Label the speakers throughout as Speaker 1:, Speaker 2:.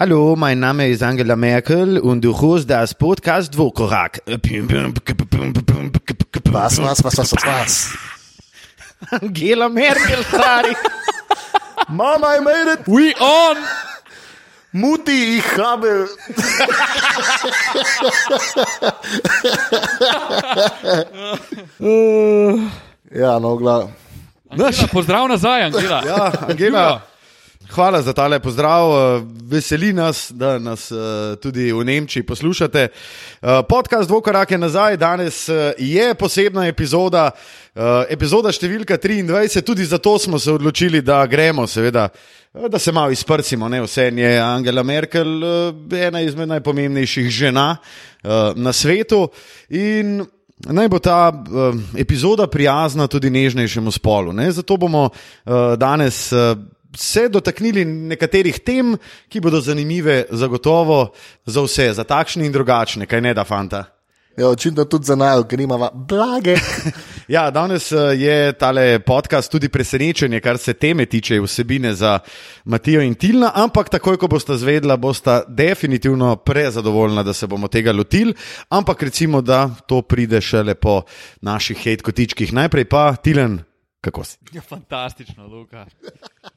Speaker 1: Hallo, mein Name ist Angela Merkel und du hörst das Podcast Dvokorak.
Speaker 2: Was, was, was, was, was, was?
Speaker 1: Angela Merkel, Harry.
Speaker 2: Mama, I made it!
Speaker 3: We on!
Speaker 2: Mutti, ich habe. ja, no, glav.
Speaker 3: Angela, pozdrav nazaj, Angela.
Speaker 1: Ja, Angela. Hvala za tale pozdrav. eh, Veseli nas, da nas eh, tudi v Nemčiji poslušate. Eh, Podcast Dvokorak je nazaj, danes eh, je posebna epizoda, eh, epizoda številka 23. Tudi zato smo se odločili, da gremo, seveda, eh, da se malo izprsimo. Ne? Vse je Angela Merkel eh, ena izmed najpomembnejših žena eh, na svetu. In Naj bo ta uh, epizoda prijazna tudi nežnejšemu spolu. Ne? Zato bomo uh, danes uh, se dotaknili nekaterih tem, ki bodo zanimive zagotovo za vse, za takšne in drugačne, kaj ne da fanta.
Speaker 2: Ja, očitno tudi za naj, ker imamo blage.
Speaker 1: Ja, danes eh, je tale podcast tudi presenečenje, kar se teme tiče vsebine za Matijo in Tilna, ampak takoj, ko boste zvedla, boste definitivno prezadovoljna, da se bomo tega lotili. Ampak recimo, da to pride šele po naših hate kotičkih. Najprej pa Tilen, kako si?
Speaker 3: Ja, fantastično, Luka.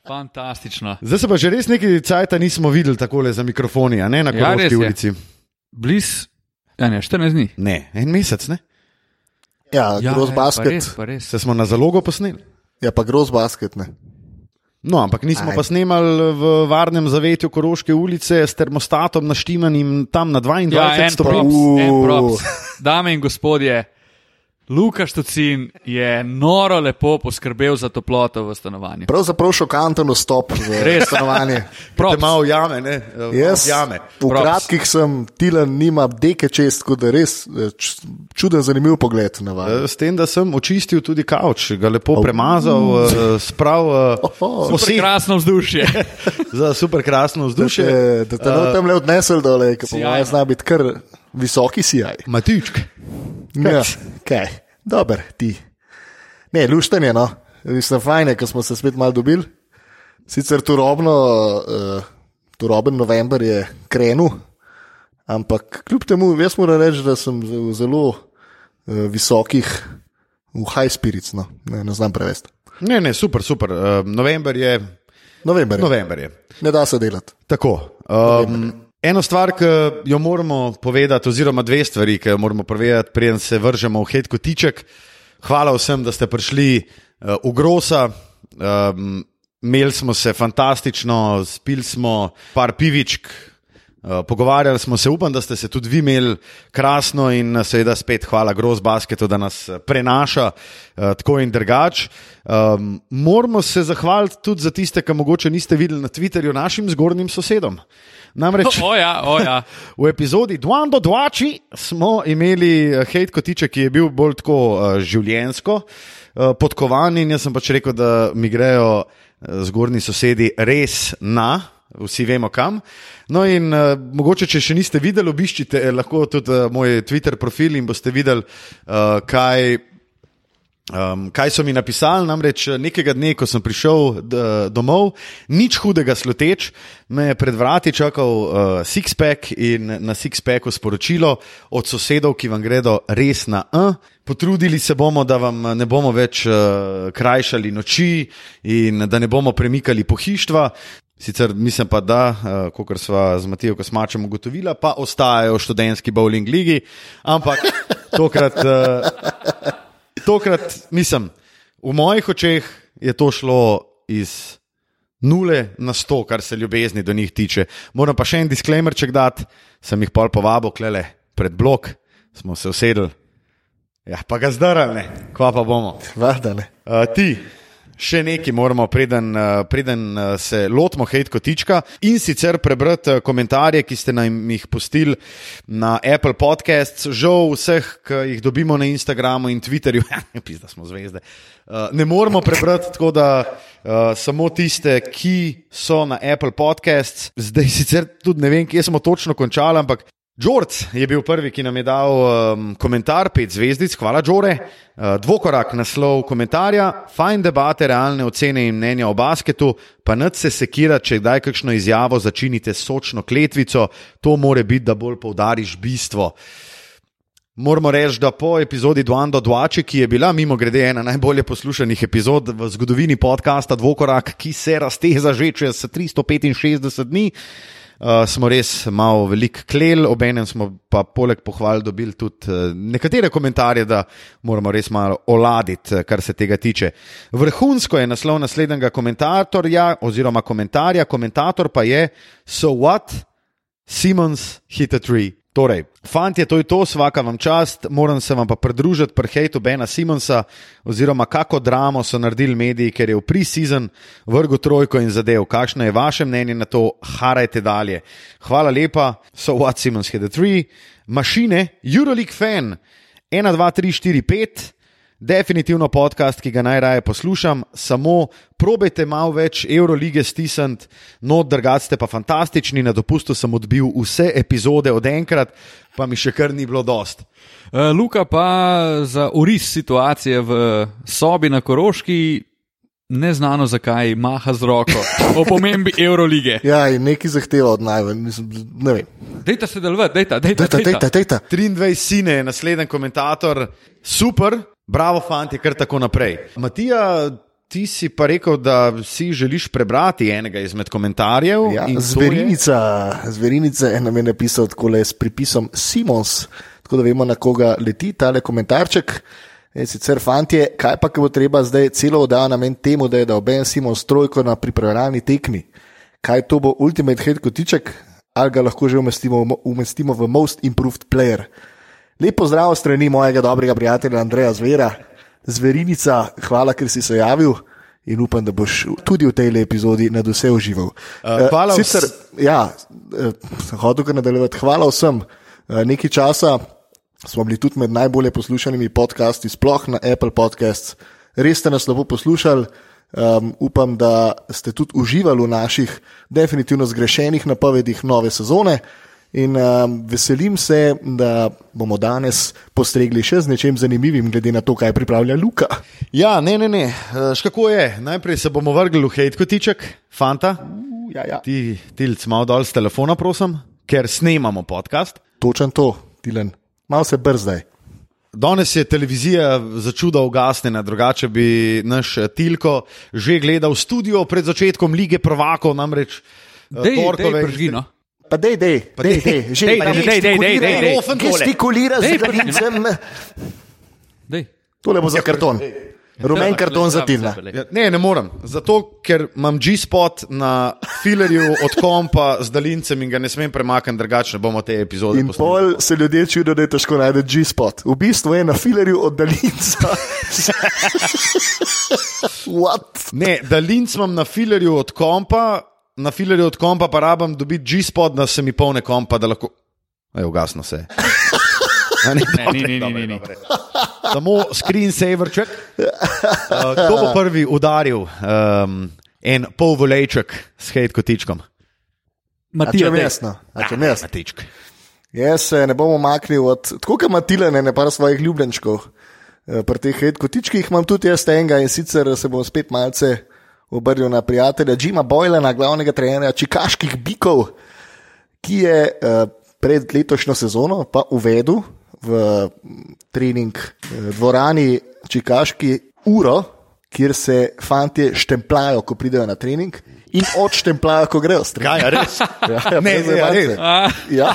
Speaker 3: Fantastično.
Speaker 1: Zdaj se pa že res nekaj cajta nismo videli takole za mikrofoni, a ne na
Speaker 3: Ja, res
Speaker 1: Koroški
Speaker 3: je.
Speaker 1: ulici.
Speaker 3: Bliz, ja, ne, 14 dni.
Speaker 1: Ne, en mesec, ne?
Speaker 2: Ja, ja groz
Speaker 3: ja, pa
Speaker 2: basket.
Speaker 3: res, pa res.
Speaker 1: Se smo na zalogo posneli.
Speaker 2: Ja, pa groz basket, ne.
Speaker 1: No, ampak nismo
Speaker 2: Aj.
Speaker 1: pa snemali v varnem zavetju Koroške ulice s termostatom naštimanim tam na 22
Speaker 3: Ja,
Speaker 1: stopinj.
Speaker 3: props. Dame in gospodje, Luka Štocin je noro lepo poskrbel za toploto v stanovanju.
Speaker 2: Pravzaprav šokanten vstop v
Speaker 3: Res.
Speaker 2: stanovanje.
Speaker 1: Malo jame, ne?
Speaker 2: Jaz,
Speaker 1: Jame.
Speaker 2: v
Speaker 3: Props.
Speaker 2: kratkih sem, Tilan nima deke čest, tako da res eh, čuden, zanimiv pogled na vas.
Speaker 1: Eh, S tem, da sem očistil tudi kavč, ga lepo premazal, eh, sprav
Speaker 2: Oho.
Speaker 3: Super krasno vzdušje.
Speaker 1: za super krasno
Speaker 2: Da
Speaker 1: vzdušje.
Speaker 2: te, da te uh, tam le odnesel dole, ker po mojem zna biti kar visoki sijaj.
Speaker 1: Matičk.
Speaker 2: Ja, kaj, dober ti. Ne, luštanje, no. Mislim, fajn je, ko smo se spet malo dobili. Sicer turobno, uh, turoben november je krenil, ampak kljub temu, jaz moram reči, da sem v zelo uh, visokih, v high spirits, no. ne, ne znam prevesti.
Speaker 1: Ne, ne, super, super. Uh, november je.
Speaker 2: November. je.
Speaker 1: November je.
Speaker 2: Ne da se delati.
Speaker 1: Tako. Um, eno stvar, ki jo moramo povedati, oziroma dve stvari, ki jo moramo povedati, preden se vržemo v hit kotiček. Hvala vsem, da ste prišli uh, v Grosa. Um, imeli smo se fantastično, spili smo par pivičk. Uh, pogovarjali smo se, upam, da ste se tudi vi imeli krasno in uh, seveda spet hvala Gross Basketu, da nas uh, prenaša uh, tako in drugače. Um, moramo se zahvaliti tudi za tiste, ki mogoče niste videli na Twitterju, našim zgornjim sosedom. Namreč
Speaker 3: O ja, o ja.
Speaker 1: v epizodi Dvando Dvači smo imeli eh, hate kotiček, ki je bil bolj tako uh, življensko uh, podkovan in jaz sem pač rekel, da mi grejo uh, zgornji sosedi res na. Vsi vemo kam. No, in uh, mogoče, če še niste videli, obiščite eh, lahko tudi uh, moj Twitter profil in boste videli, uh, kaj, Um, kaj so mi napisali, namreč nekega dne, ko sem prišel d, domov, nič hudega sluteč, me je pred vrati čakal uh, Sixpack in na Sixpacku sporočilo od sosedov, ki vam gredo res na A. Potrudili se bomo, da vam ne bomo več uh, krajšali noči in da ne bomo premikali pohištva. Sicer mislim pa, da, uh, kot smo z Matijo Kosmačem ugotovili, pa ostajajo v študentski bowling ligi, ampak tokrat. Uh, Tokrat, mislim, v mojih očeh je to šlo iz nule na sto, kar se ljubezni do njih tiče. Moram pa še en disclaimer, če dati, sem jih pol povabil, klele pred blok, smo se usedli. Ja, pa ga zdarali, kva pa bomo.
Speaker 2: Vada, ne.
Speaker 1: Uh, ti, še nekaj moramo, preden, uh, preden uh, se lotimo hate kotička in sicer prebrati uh, komentarje, ki ste nam jih pustili na Apple Podcasts, žal vseh, ki jih dobimo na Instagramu in Twitterju, pisa smo zvezde. Ne moremo prebrati, tako da samo tiste, ki so na Apple Podcasts. Zdaj sicer tudi ne vem, kje smo točno končali, ampak George je bil prvi, ki nam je dal um, komentar, pet zvezdic, hvala, Džore. Uh, dvokorak naslov komentarja, fajn debate, realne ocene in mnenja o basketu, pa nad se sekira, če kdaj kakšno izjavo začinite sočno kletvico, to more biti, da bolj poudariš bistvo. Moramo reči, da po epizodi Duando Dvači, ki je bila mimo grede ena najbolje poslušanih epizod v zgodovini podcasta Dvokorak, ki se razteza že čez 365 dni, uh, smo res malo velik klel, obenem smo pa poleg pohval dobili tudi uh, nekatere komentarje, da moramo res malo oladiti, uh, kar se tega tiče. Vrhunsko je naslov naslednjega komentatorja oziroma komentarja, komentator pa je So what? Simons hit a tree. Torej, fanti, to je to, vsaka vam čast, moram se vam pa pridružiti pri hejtu Bena Simonsa, oziroma kako dramo so naredili mediji, ker je v pre-season vrgu trojko in zadev. Kakšno je vaše mnenje na to, harajte dalje. Hvala lepa, so what Simons hit a tree, mašine, Euroleague fan, 1, 2, 3, 4, 5. Definitivno podcast, ki ga najraje poslušam, samo probejte malo več Eurolige stisniti, no, drugače ste pa fantastični, na dopustu sem odbil vse epizode od enkrat, pa mi še kar ni bilo dost.
Speaker 3: Uh, Luka pa za uris situacije v sobi na Koroški, neznano zakaj, maha z roko o pomembi Eurolige.
Speaker 2: Ja, in neki zahteva od najmanj, ne vem.
Speaker 3: Dejta se delovati, dejta, dejta.
Speaker 2: Dejta, dejta, dejta.
Speaker 1: 23 sine je naslednji komentator, super, bravo, fanti, kar tako naprej. Matija, ti si pa rekel, da si želiš prebrati enega izmed komentarjev.
Speaker 2: Ja,
Speaker 1: in to je-
Speaker 2: zverinica, zverinica je nam je napisal tako s pripisom Simons, tako da vemo, na koga leti tale komentarček. In sicer, fantje, kaj pa, ko bo treba zdaj celo oddajo namen temu, da je dal Ben Simons trojko na pripravljalni tekmi? Kaj to bo ultimate head kotiček, ali ga lahko že umestimo, umestimo v most improved player? Lepo zdrav strani mojega dobrega prijatelja Andreja Zvera, zverinica, hvala, ker si se javil. In upam, da boš tudi v tej epizodi nad vse užival.
Speaker 1: Uh, hvala
Speaker 2: Eh, Sicer,
Speaker 1: vs-
Speaker 2: ja, eh, hodil kar nadaljevati. Hvala vsem. Eh, Nekaj časa smo bili tudi med najbolje poslušanimi podcasti, sploh na Apple Podcasts. Res ste nas lepo poslušali. Um, upam, da ste tudi uživali v naših definitivno zgrešenih napovedih nove sezone. In um, veselim se, da bomo danes postregli še z nečem zanimivim, glede na to, kaj pripravlja Luka.
Speaker 1: Ja, ne, ne, ne. Eh, Škako je? Najprej se bomo vrgli v hate kotiček, fanta.
Speaker 2: Ja, ja.
Speaker 1: Ti, tilc, malo dol z telefona, prosim, ker snemamo podcast.
Speaker 2: Točen to, Tilen. Malo se brzdaj.
Speaker 1: Danes je televizija začuda ugasnjena, drugače bi naš eh, Tilko že gledal studio pred začetkom lige prvakov, namreč eh,
Speaker 3: Dej, dej,
Speaker 1: torkove-
Speaker 3: pržgino.
Speaker 2: Pa dej, dej, dej, dej, že
Speaker 3: Dej,
Speaker 2: pa
Speaker 3: dej, dej, dej, dej, dej, dej.
Speaker 2: Gestikulira z
Speaker 3: Dej,
Speaker 2: glavincem.
Speaker 3: Dej.
Speaker 2: Tole bo za karton. Rumen karton za Tilna.
Speaker 1: Ja, ne, ne morem. Zato, ker imam G-spot na filerju od kompa z daljincem in ga ne smem premakniti, drugače ne bomo te epizode
Speaker 2: In
Speaker 1: posneli.
Speaker 2: pol se ljudje čudijo, da je težko najti G-spot. V bistvu je na filerju od daljinca. What?
Speaker 1: Ne, daljinc imam na filerju od kompa, na filerju od kompa pa rabim dobiti G-spot, da se mi polne kompa, da lahko. Ej, ugasno se. Ne,
Speaker 3: Ne, ni, ni, ni, ni, ni.
Speaker 1: Samo screensaverček. Uh, kdo bo prvi udaril um, en pol volejček s hate kotičkom?
Speaker 3: Matija,
Speaker 2: če
Speaker 3: dej.
Speaker 2: mesno, a če mesno.
Speaker 1: Matičk.
Speaker 2: Jaz se ne bom umaknil od, tako kot ima Tilene, ne pa svojih ljubljenčkov. Eh, Pri teh hate kotičkih imam tudi jaz enega in sicer se bom spet malce obrnil na prijatelja Jima Boylana, glavnega trenerja čikaških bikov, ki je eh, pred letošnjo sezono pa uvedel v mm, trening eh, dvorani čikaški uro, kjer se fantje štemplajo, ko pridejo na trening in odštemplajo, ko grejo s treninga.
Speaker 1: Kaj, a res?
Speaker 2: Ja, ja,
Speaker 1: Ne, ne, a
Speaker 2: zajebance.
Speaker 1: res?
Speaker 3: A,
Speaker 2: Ja,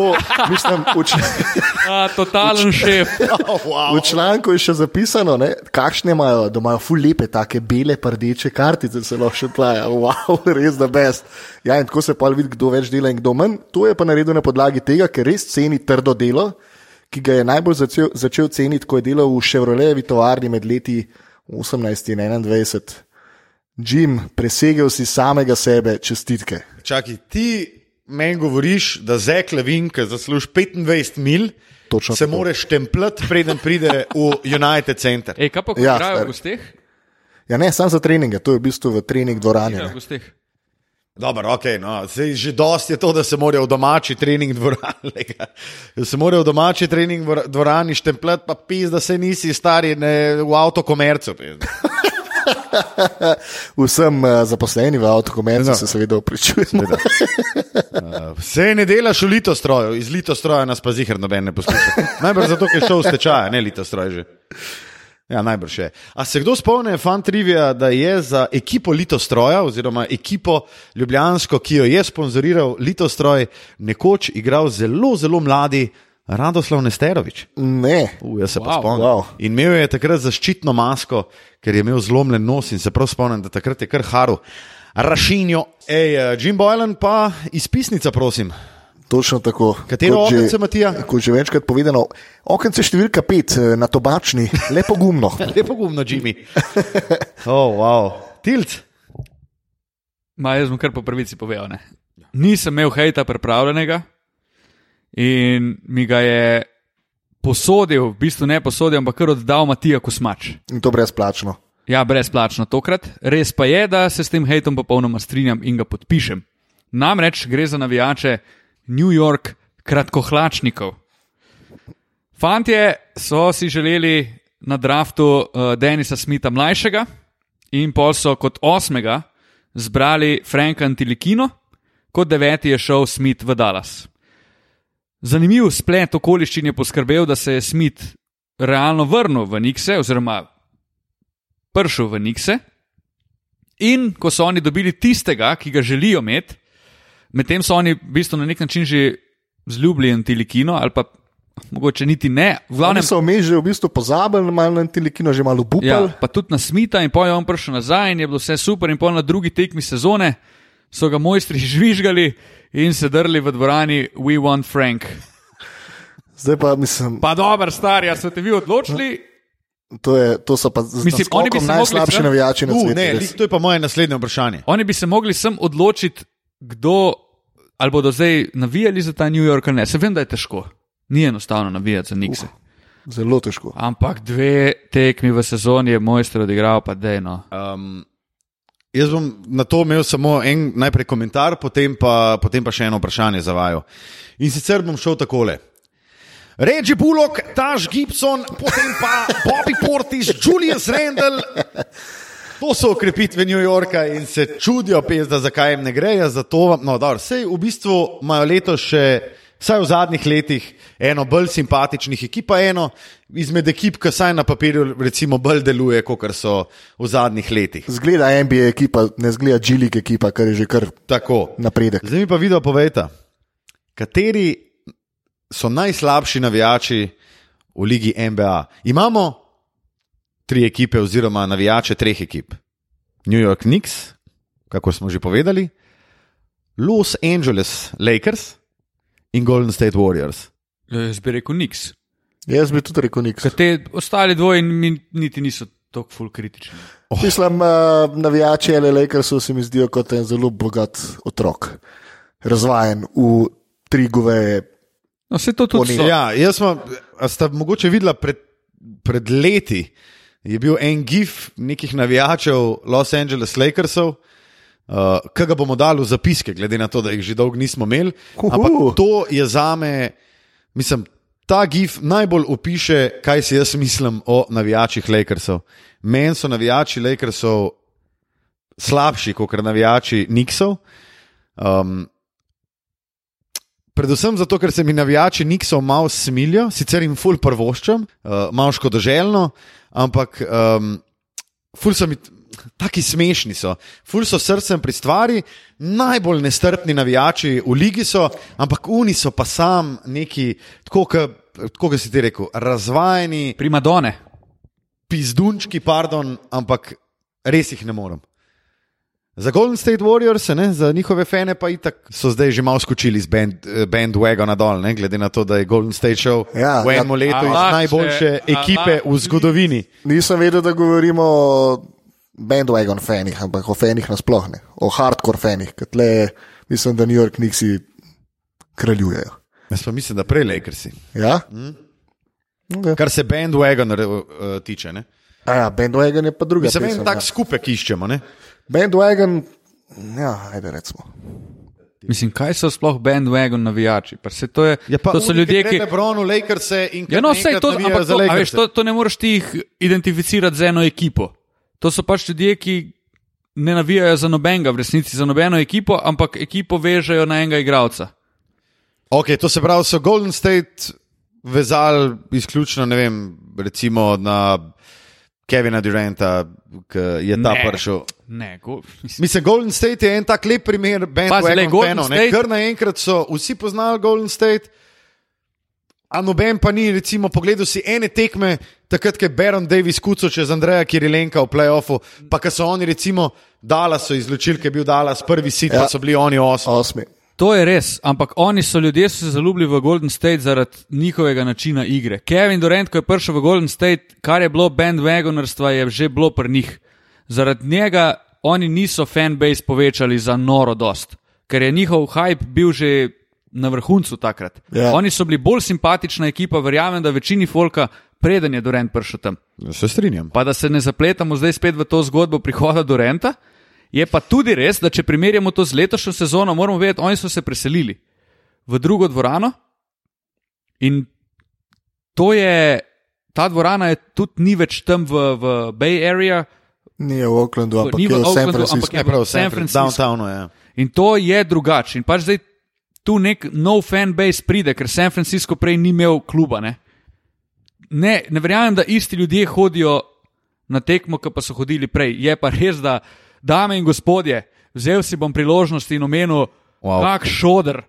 Speaker 2: o, mislim, čl
Speaker 3: a, totalen šef.
Speaker 1: Oh, wow.
Speaker 2: v članku je še zapisano, ne, kakšne imajo, da imajo ful lepe, take bele, rdeče kartice, se lahko še plaja. Wow, res da best. Ja, in tako se pa vidi, kdo več dela in kdo manj. To je pa naredil na podlagi tega, ker res ceni trdo delo, ki ga je najbolj začel, začel ceniti, ko je delal v Chevroletevi tovarni med leti 18 in 21. Jim, presegel si samega sebe, čestitke.
Speaker 1: Čakaj, ti meni govoriš, da Zek Levin, ki zasluži 25 mil,
Speaker 2: Točno
Speaker 1: se
Speaker 2: tako.
Speaker 1: mora štempljati, preden pride v United Center.
Speaker 3: Ej, kaj pa, ko
Speaker 2: Ja,
Speaker 3: igrajo
Speaker 2: stari.
Speaker 3: v gosteh?
Speaker 2: Ja, ne, samo za treninge, to je v bistvu v trening dvorani.
Speaker 3: Ja,
Speaker 2: ne.
Speaker 3: v gosteh.
Speaker 1: Dobro, okay, no. Sej, že dosti je to, da se morajo v domači trening dvorani, da se morajo v domači trening dvor- dvorani štempljati, pa pis, da se nisi stari ne, v avtokomercu.
Speaker 2: Vsem uh, zaposlenim v avtokomercu
Speaker 1: No.
Speaker 2: se seveda upričujemo.
Speaker 1: Vse ne delaš v litostroju, iz litostroja nas pa zihar noben ne posluša. Najbrž zato, ker je šel v stečaj, ne litostroj že. Ja, najbrž je. A se kdo spomni, fan trivia, da je za ekipo litostroja, oziroma ekipo Ljubljansko, ki jo je sponzoriral litostroj, nekoč igral zelo, zelo mladi Radoslav Nesterovič.
Speaker 2: Ne,
Speaker 1: Uh, jaz se pa
Speaker 3: Wow.
Speaker 1: spomnim.
Speaker 2: Wow.
Speaker 1: In imel je takrat zaščitno masko, ker je imel zlomljen nos in se prav spomnim, da takrat je kar haru. Rašinjo, ej, eh, Jim Boylan pa izpisnica, prosim.
Speaker 2: točno tako.
Speaker 1: Katero okence, Matija?
Speaker 2: Kot že večkrat povedano, okence številka pet eh, na tobačni, lepo gumno.
Speaker 1: Lepo gumno, Jimmy. Oh, wow. Tilt.
Speaker 3: Ma, jaz bom kar po pravici povedal. Ne. Nisem imel hejta pripravljenega in mi ga je posodil, v bistvu ne posodil, ampak kar oddal Matija Kosmač.
Speaker 2: In to brezplačno.
Speaker 3: Ja, brezplačno tokrat. Res pa je, da se s tem hejtom popolnoma strinjam in ga podpišem. Namreč gre za navijače New York kratkohlačnikov. Fantje so si želeli na draftu uh, Denisa Smitha mlajšega in pol so kot osmega zbrali Franka Antilikino, kot deveti je šel Smith v Dallas. Zanimiv splet okoliščin je poskrbel, da se je Smith realno vrnil v Nikse, oziroma prišel v Nikse. In ko so oni dobili tistega, ki ga želijo imeti, medtem so oni v bistvu na nek način že zljubljeni Tilikino, ali pa mogoče niti ne. V
Speaker 2: Oni
Speaker 3: glavnem,
Speaker 2: so vmes že v bistvu pozabili, malo na Tilikino že malo
Speaker 3: ja,
Speaker 2: bupali.
Speaker 3: pa tudi na Smita, in pojem on prišel nazaj in je bilo vse super, in pol na drugi tekmi sezone so ga mojstri žvižgali in se drli v dvorani We want Frank.
Speaker 2: Zdaj pa mislim,
Speaker 3: Pa dober, star, ja ste vi odločili.
Speaker 2: to, je, to so pa z
Speaker 3: Mislim, oni bi
Speaker 2: naskokom
Speaker 3: se mogli
Speaker 2: najslabši navijači na svetu.
Speaker 1: ne,
Speaker 2: res.
Speaker 1: to je pa moje naslednje vprašanje.
Speaker 3: Oni bi se mogli sem odločiti, kdo ali bodo zdaj navijali za ta New York ali ne. Se vem, da je težko. Ni enostavno navijati za Nikse. Uh.
Speaker 2: Zelo težko.
Speaker 3: Ampak dve tekmi v sezoni je mojster odigral, pa dejno.
Speaker 1: Um, jaz bom na to imel samo en najprej komentar, potem pa, potem pa še eno vprašanje za vaju. In sicer bom šel takole. Reggie Bullock, Taž Gibson, potem pa Bobby Portis, Julius Randall. To so okrepitve New Yorka in se čudijo, pezda, zakaj jim ne grejo. Zato, no, dobro, sej v bistvu imajo letos še, vsaj v zadnjih letih, eno bolj simpatičnih ekip, pa eno izmed ekip, ki saj na papirju recimo bolj deluje, kot so v zadnjih letih.
Speaker 2: Zgleda NBA ekipa, ne zgleda G-League ekipa, kar je že kar
Speaker 1: Tako.
Speaker 2: napredek.
Speaker 1: Zdaj mi pa video povejte, kateri so najslabši navijači v ligi NBA. Imamo tri ekipe, oziroma navijače treh ekip. New York Knicks, kako smo že povedali, Los Angeles Lakers in Golden State Warriors.
Speaker 3: Jaz bi rekel niks.
Speaker 2: Jaz bi tudi rekel niks.
Speaker 3: Ker te ostali dvoji mi niti niso tako ful kritični.
Speaker 2: Oh. Mislim, uh, navijači LA Lakersov se mi zdijo kot en zelo bogat otrok, razvajen v tri goveje.
Speaker 3: No, vse to tudi so.
Speaker 1: Ja, jaz sem, a ste mogoče videla pred, pred leti, je bil en gif nekih navijačev Los Angeles Lakersov. Uh, Kaj ga bomo dali v zapiske, glede na to, da jih že dolgo nismo imeli.
Speaker 2: Uhu.
Speaker 1: Ampak to je za me, mislim, ta gif najbolj opiše, kaj si jaz mislim o navijačih Lakersov. Meni so navijači Lakersov slabši kot navijači Nixov. Um, Predvsem zato, ker se mi navijači Nixov malo smilijo, sicer jim ful prvoščam, uh, malo škodoželjno, ampak um, ful so mi taki smešni, so. ful so srcem pri stvari, najbolj nestrpni navijači v ligi so, ampak oni so pa sam neki, tako kot si ti rekel, razvajeni,
Speaker 3: Primadone.
Speaker 1: pizdunčki, pardon, ampak res jih ne morem. Za Golden State Warriors, ne, za njihove fane pa itak so zdaj že malo skočili z band, eh, bandwagona dol, ne, glede na to, da je Golden State šel
Speaker 2: Ja,
Speaker 1: v enem
Speaker 2: ja.
Speaker 1: letu iz najboljše ekipe v zgodovini.
Speaker 2: Nisem vedel, da govorimo o bandwagon fanih, ampak o fanih nasploh ne, o hardcore fanih, ker tle mislim, da New York Knicksi kraljujejo.
Speaker 1: Jaz pa mislim, da prej Lakersi.
Speaker 2: Ja? Okay.
Speaker 1: Kar se bandwagon uh, tiče. Ne.
Speaker 2: A ja, bandwagon je pa druga.
Speaker 1: Mislim,
Speaker 2: pesem,
Speaker 1: tak
Speaker 2: ja.
Speaker 1: skupek iščemo. Ne.
Speaker 2: Bandwagon Ja, ajde recimo.
Speaker 3: Mislim, kaj so sploh bandwagon navijači? Pa se to, je,
Speaker 1: Ja, pa
Speaker 3: to so ljudje,
Speaker 1: ki Lebronu, Lakerse in
Speaker 3: Ja, no, sej to, ampak to, a veš, to, to ne moreš ti jih identificirati z eno ekipo. To so pač ljudje, ki ne navijajo za nobenega, v resnici za nobeno ekipo, ampak ekipo vežejo na enega igralca.
Speaker 1: Ok, to se pravi, so Golden State vezali izključno, ne vem, recimo na Kevina Duranta, ki je ta
Speaker 3: Ne.
Speaker 1: prišel.
Speaker 3: Ne, go, mislim,
Speaker 1: Mislim, Golden State je en tak lep primer,
Speaker 3: glej, Golden
Speaker 1: fanov. ne.
Speaker 3: State-
Speaker 1: Kar naenkrat so vsi poznali Golden State, a noben pa ni, recimo, pogledal si ene tekme, takrat, ko je Baron Davis kucal čez Andreja Kirilenka v playoffu, pa ko so oni, recimo, Dallas so izločili, ker je bil Dallas prvi sit. Ja. pa so bili oni osmi.
Speaker 2: Osmi.
Speaker 3: To je res, ampak oni so ljudje, so se zaljubili v Golden State zaradi njihovega načina igre. Kevin Durant, ko je prišel v Golden State, kar je bilo bandwagonerstva, je že bilo pri njih. Zaradi njega oni niso fanbase povečali za noro dost, ker je njihov hype bil že na vrhuncu takrat.
Speaker 2: Ja.
Speaker 3: Oni so bili bolj simpatična ekipa, verjamem, da večini folka, preden je Durant prišel tam.
Speaker 1: Se strinjam.
Speaker 3: Pa da se ne zapletamo zdaj spet v to zgodbo prihoda Durenta. Je pa tudi res, da če primerjamo to z letošnjo sezono, moramo vedeti, oni so se preselili v drugo dvorano in to je, ta dvorana je tudi ni več tam v, v Bay Area
Speaker 2: Ni v Oaklandu, ampak
Speaker 3: Ni v
Speaker 2: v San
Speaker 3: Oaklandu, ampak
Speaker 2: Franciscu.
Speaker 3: je
Speaker 1: Ne, prav,
Speaker 3: v San
Speaker 1: San
Speaker 3: Franciscu.
Speaker 1: Downtownu, ja.
Speaker 3: in to je drugače. In pač zdaj tu nek nov fanbase pride, ker San Francisco prej ni imel kluba. Ne, ne, ne verjamem, da isti ljudje hodijo na tekmo, ki pa so hodili prej. Je pa res, da, dame in gospodje, vzel si bom priložnost in omenil,
Speaker 1: Wow.
Speaker 3: kak šodr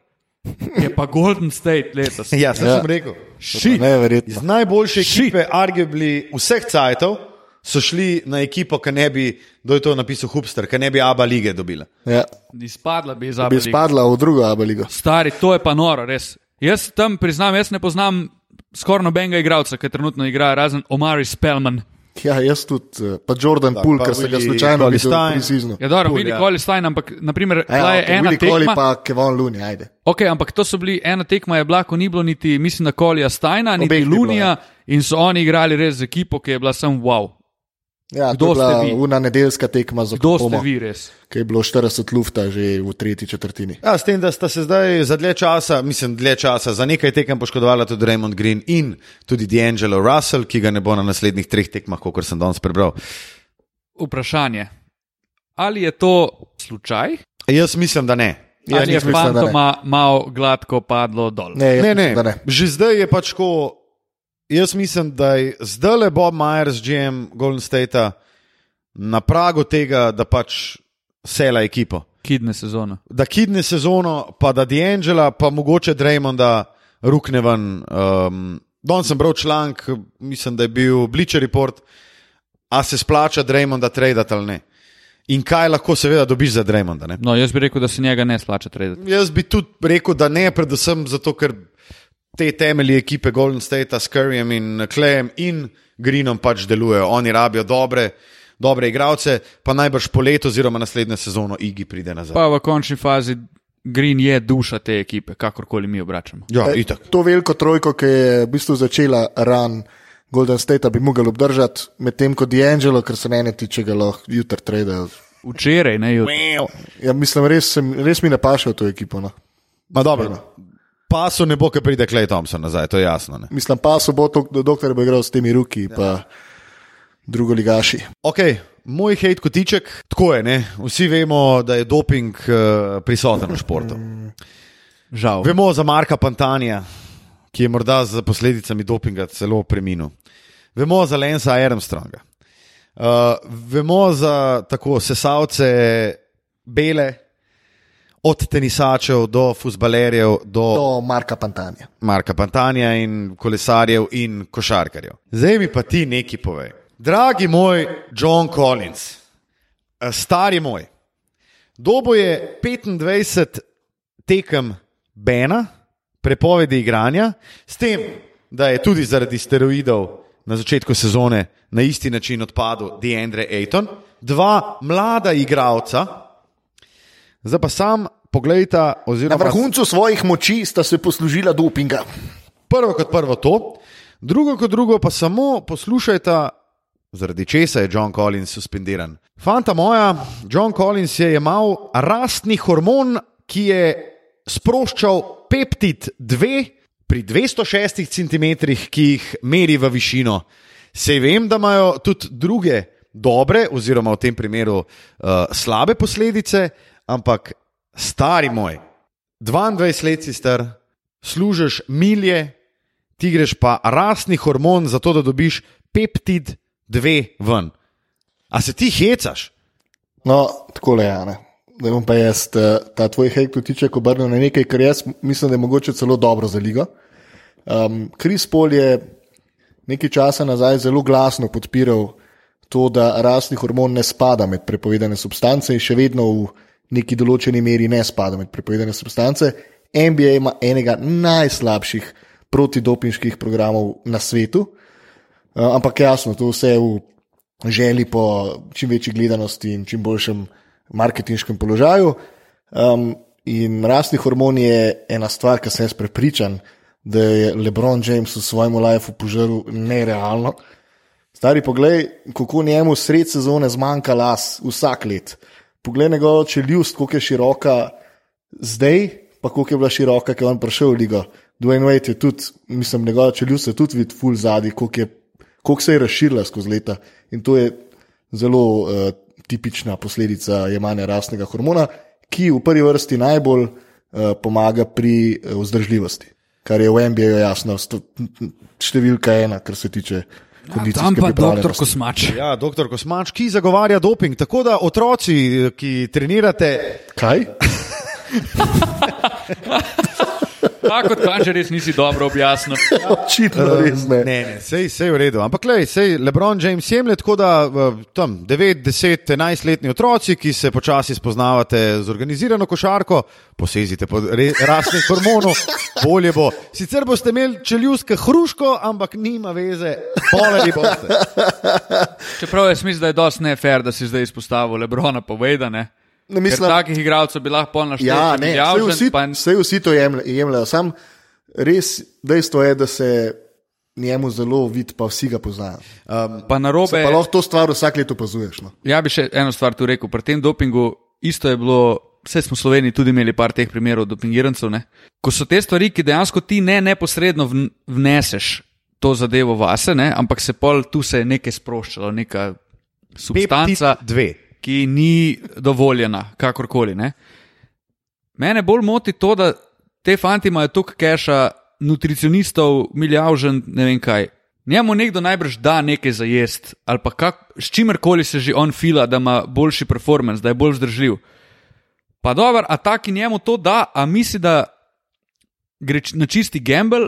Speaker 3: je pa Golden State letos.
Speaker 1: Ja, sem,
Speaker 2: Ja.
Speaker 1: sem rekel.
Speaker 3: Shit.
Speaker 2: Neverjetno.
Speaker 1: Iz najboljše ekipe, arguably vseh cajtov, so šli na ekipo, ki ne bi, kdo je to napisal, Hupster, ki ne bi Aba lige dobila.
Speaker 2: Ja.
Speaker 3: Izpadla bi iz
Speaker 2: Bi
Speaker 3: Abeli.
Speaker 2: spadla v drugo abeligo.
Speaker 3: Stari, to je pa noro, res. Jaz tam priznam, jaz ne poznam skoraj nobenega igralca, ki trenutno igra, razen Omari Spellman.
Speaker 2: Ja, jaz tudi, eh, pa Jordan Poole,
Speaker 1: pa
Speaker 2: ker sem ga slučajno videl
Speaker 1: Cauley-Stein.
Speaker 2: pri Siznu.
Speaker 3: Ja, dobro,
Speaker 1: Cool,
Speaker 3: Willi
Speaker 1: ja.
Speaker 3: Collie Stein, ampak naprimer,
Speaker 2: Ja,
Speaker 3: bila je
Speaker 2: okay,
Speaker 3: ena
Speaker 2: Coley
Speaker 3: tekma.
Speaker 2: pa Kevon Looney, ajde.
Speaker 3: Ok, ampak to so bili ena tekma, je bila, ko ni bilo niti, mislim, na Kolija Steina, niti
Speaker 2: Obeh ni bilo,
Speaker 3: Lunija in so oni igrali res z ekipo, ki je bila sem wow.
Speaker 2: Ja,
Speaker 3: Kdo ste vi?
Speaker 2: Una nedeljska tekma za
Speaker 3: Kdo ste
Speaker 2: Oklahoma,
Speaker 3: vi res?
Speaker 2: ki je bilo 40 lufta že v tretji četrtini.
Speaker 1: Ja, s tem, da sta se zdaj za dlje časa, mislim, dlje časa, za nekaj tekem poškodovala tudi Raymond Green in tudi D'Angelo Russell, ki ga ne bo na naslednjih treh tekmah, kot sem danes prebral.
Speaker 3: Vprašanje. Ali je to slučaj?
Speaker 1: Jaz mislim, da ne.
Speaker 2: Ja,
Speaker 3: ali je
Speaker 2: jaz mislim, da ne.
Speaker 3: fantoma malo gladko padlo dol?
Speaker 2: Ne, jaz
Speaker 1: Ne,
Speaker 2: mislim,
Speaker 1: ne,
Speaker 2: da ne.
Speaker 1: Že zdaj je pač tako. Jaz mislim, da je zdaj le Bob Myers, GM Golden State, na pragu tega, da pač sela ekipo.
Speaker 3: Kidne sezone.
Speaker 1: Da kidne sezono, pa da D'Angela, pa mogoče Draymonda rukne ven. Um, Danes sem bral članek, mislim, da je bil Bleacher Report, a se splača Draymonda tradati ali ne. In kaj lahko seveda dobiš za Draymonda. Ne?
Speaker 3: No, jaz bi rekel, da se njega ne splača traditi.
Speaker 1: Jaz bi tudi rekel, da ne, predvsem zato, ker te temelji ekipe Golden State, s Curryjem in Klejem in Greenom pač delujejo. Oni rabijo dobre, dobre igralce, pa najbrž po letu oziroma naslednjo sezono Igi pride nazaj.
Speaker 3: Pa v končni fazi Green je duša te ekipe, kakorkoli mi obračamo.
Speaker 1: ja,
Speaker 2: E,
Speaker 1: itak.
Speaker 2: To veliko trojko, ki je v bistvu začela ran Golden State, bi mogel obdržati, medtem ko D'Angelo, ker se mene tiče, ga lahko jutri trade.
Speaker 3: Včeraj, ne jutri.
Speaker 2: Ja, mislim, res, sem, res mi ne paše v to ekipo. No.
Speaker 1: Ma dobro. Pasu ne bo, ker pride Klej Thompson nazaj, to je jasno. Ne?
Speaker 2: Mislim, pa so bo to, dokler bo igral s temi ruki, pa drugo ligaši.
Speaker 1: Okay, moj hate kotiček, tako je. Ne? Vsi vemo, da je doping uh, prisoten v športu.
Speaker 3: Žal.
Speaker 1: Vemo za Marka Pantanja, ki je morda z posledicami dopinga celo preminil. Vemo za Lensa Armstronga. Uh, vemo za tako sesalce bele, od tenisačev do futbalerjev, do, do
Speaker 2: Marka Pantanja.
Speaker 1: Marka Pantanja in kolesarjev in košarkarjev. Zdaj mi pa ti nekaj povej. Dragi moj John Collins, eh, stari moj, dobo je 25 tekem Bena, prepovedi igranja, s tem, da je tudi zaradi steroidov na začetku sezone na isti način odpadel Deandre Ayton, dva mlada igralca, zdaj pa sam pogledajte,
Speaker 2: Na
Speaker 1: oziroma
Speaker 2: vrhuncu svojih moči sta se poslužila dopinga.
Speaker 1: Prvo kot prvo to, drugo kot drugo pa samo poslušajte zaradi česa je John Collins suspendiran. Fanta moja, John Collins je imel rastni hormon, ki je sproščal peptid 2 pri 206 cm, ki jih meri v višino. Sej vem, da imajo tudi druge dobre, oziroma v tem primeru uh, slabe posledice, ampak stari moj, 22 let si star, služiš milje, ti greš pa rastni hormon, zato da dobiš peptid 2 ven. A se ti hecaš?
Speaker 2: No, tako le. Ne. Da bom pa jaz ta, ta tvoj hejk tiče, ko obrnem na nekaj, kar jaz mislim, da je mogoče celo dobro za ligo. Um, Kris Pol je nekaj časa nazaj zelo glasno podpiral to, da rastni hormon ne spada med prepovedane substance in še vedno v neki določeni meri ne spada med prepovedane substance. NBA ima enega najslabših protidopinških programov na svetu, uh, ampak jasno, to vse v želji po čim večji gledanosti in čim boljšem marketinškem položaju. Um, in rastni hormon je ena stvar, ki sem jaz prepričan, da je Lebron James v svojem lifeu požrl nerealno. Stari pogled, kako njemu sred sezone zmanjka las vsak let. Poglej njegovo čeljust, koliko je široka zdaj, pa koliko je bila široka, ker je on prišel v ligo. Dwayne Wade je tudi, mislim, njegova čeljust je tudi vid full zadnji, koliko, koliko se je razširila skozi leta. In to je zelo uh, tipična posledica jemanja rastnega hormona, ki v prvi vrsti najbolj uh, pomaga pri uh, vzdržljivosti, kar je v MBA jasno, številka ena, kar se tiče.
Speaker 3: Ja, tam pa doktor Kosmač.
Speaker 1: Ja, doktor Kosmač, ki zagovarja doping. Tako da otroci, ki trenirate.
Speaker 2: Kaj?
Speaker 3: Tako kot kaže, res nisi dobro objasnil.
Speaker 2: Očitno res ne.
Speaker 1: Ne, ne, sej, sej v redu. Ampak, lej, sej Lebron James jemlje tako, da tam 9, 10, 11 letni otroci, ki se počasi spoznavate z organizirano košarko, posezite po rasnih hormonov, bolje bo. Sicer boste imeli čeljuske hruško, ampak nima veze, polari boste.
Speaker 3: Čeprav jaz mislim, da je dosti nefer, da si zdaj izpostavil Lebrona povedane. Ne, mislim, Ker takih igralcev bi lahko naštel.
Speaker 2: Ja, ne, vse vsi, pa... vsi to jemljajo. Sam res dejstvo je, da se njemu zelo vidi, pa vsi ga poznajo. Um,
Speaker 3: pa na robe.
Speaker 2: Pa lahko to stvar vsak let opazuješ. No.
Speaker 3: Ja, bi še eno stvar tu rekel. Pri tem dopingu isto je bilo. Vse smo v Sloveniji tudi imeli par teh primerov dopingirancev. Ne? Ko so te stvari, ki dejansko ti ne neposredno vneseš to zadevo vase, ne? ampak se pol tu se je nekaj sproščalo, neka substanca.
Speaker 1: Dve
Speaker 3: ki ni dovoljena, kakorkoli. Ne? Mene bolj moti to, da te fanti imajo tukaj keša, nutricionistov, milijavžen, ne vem kaj. Njemu nekdo najbrž da nekaj za jesti, ali pa kak, s čimerkoli se že on fila, da ima boljši performance, da je bolj vzdržljiv. Pa dobro, a taki njemu to da, a misli, da gre na čisti gamble,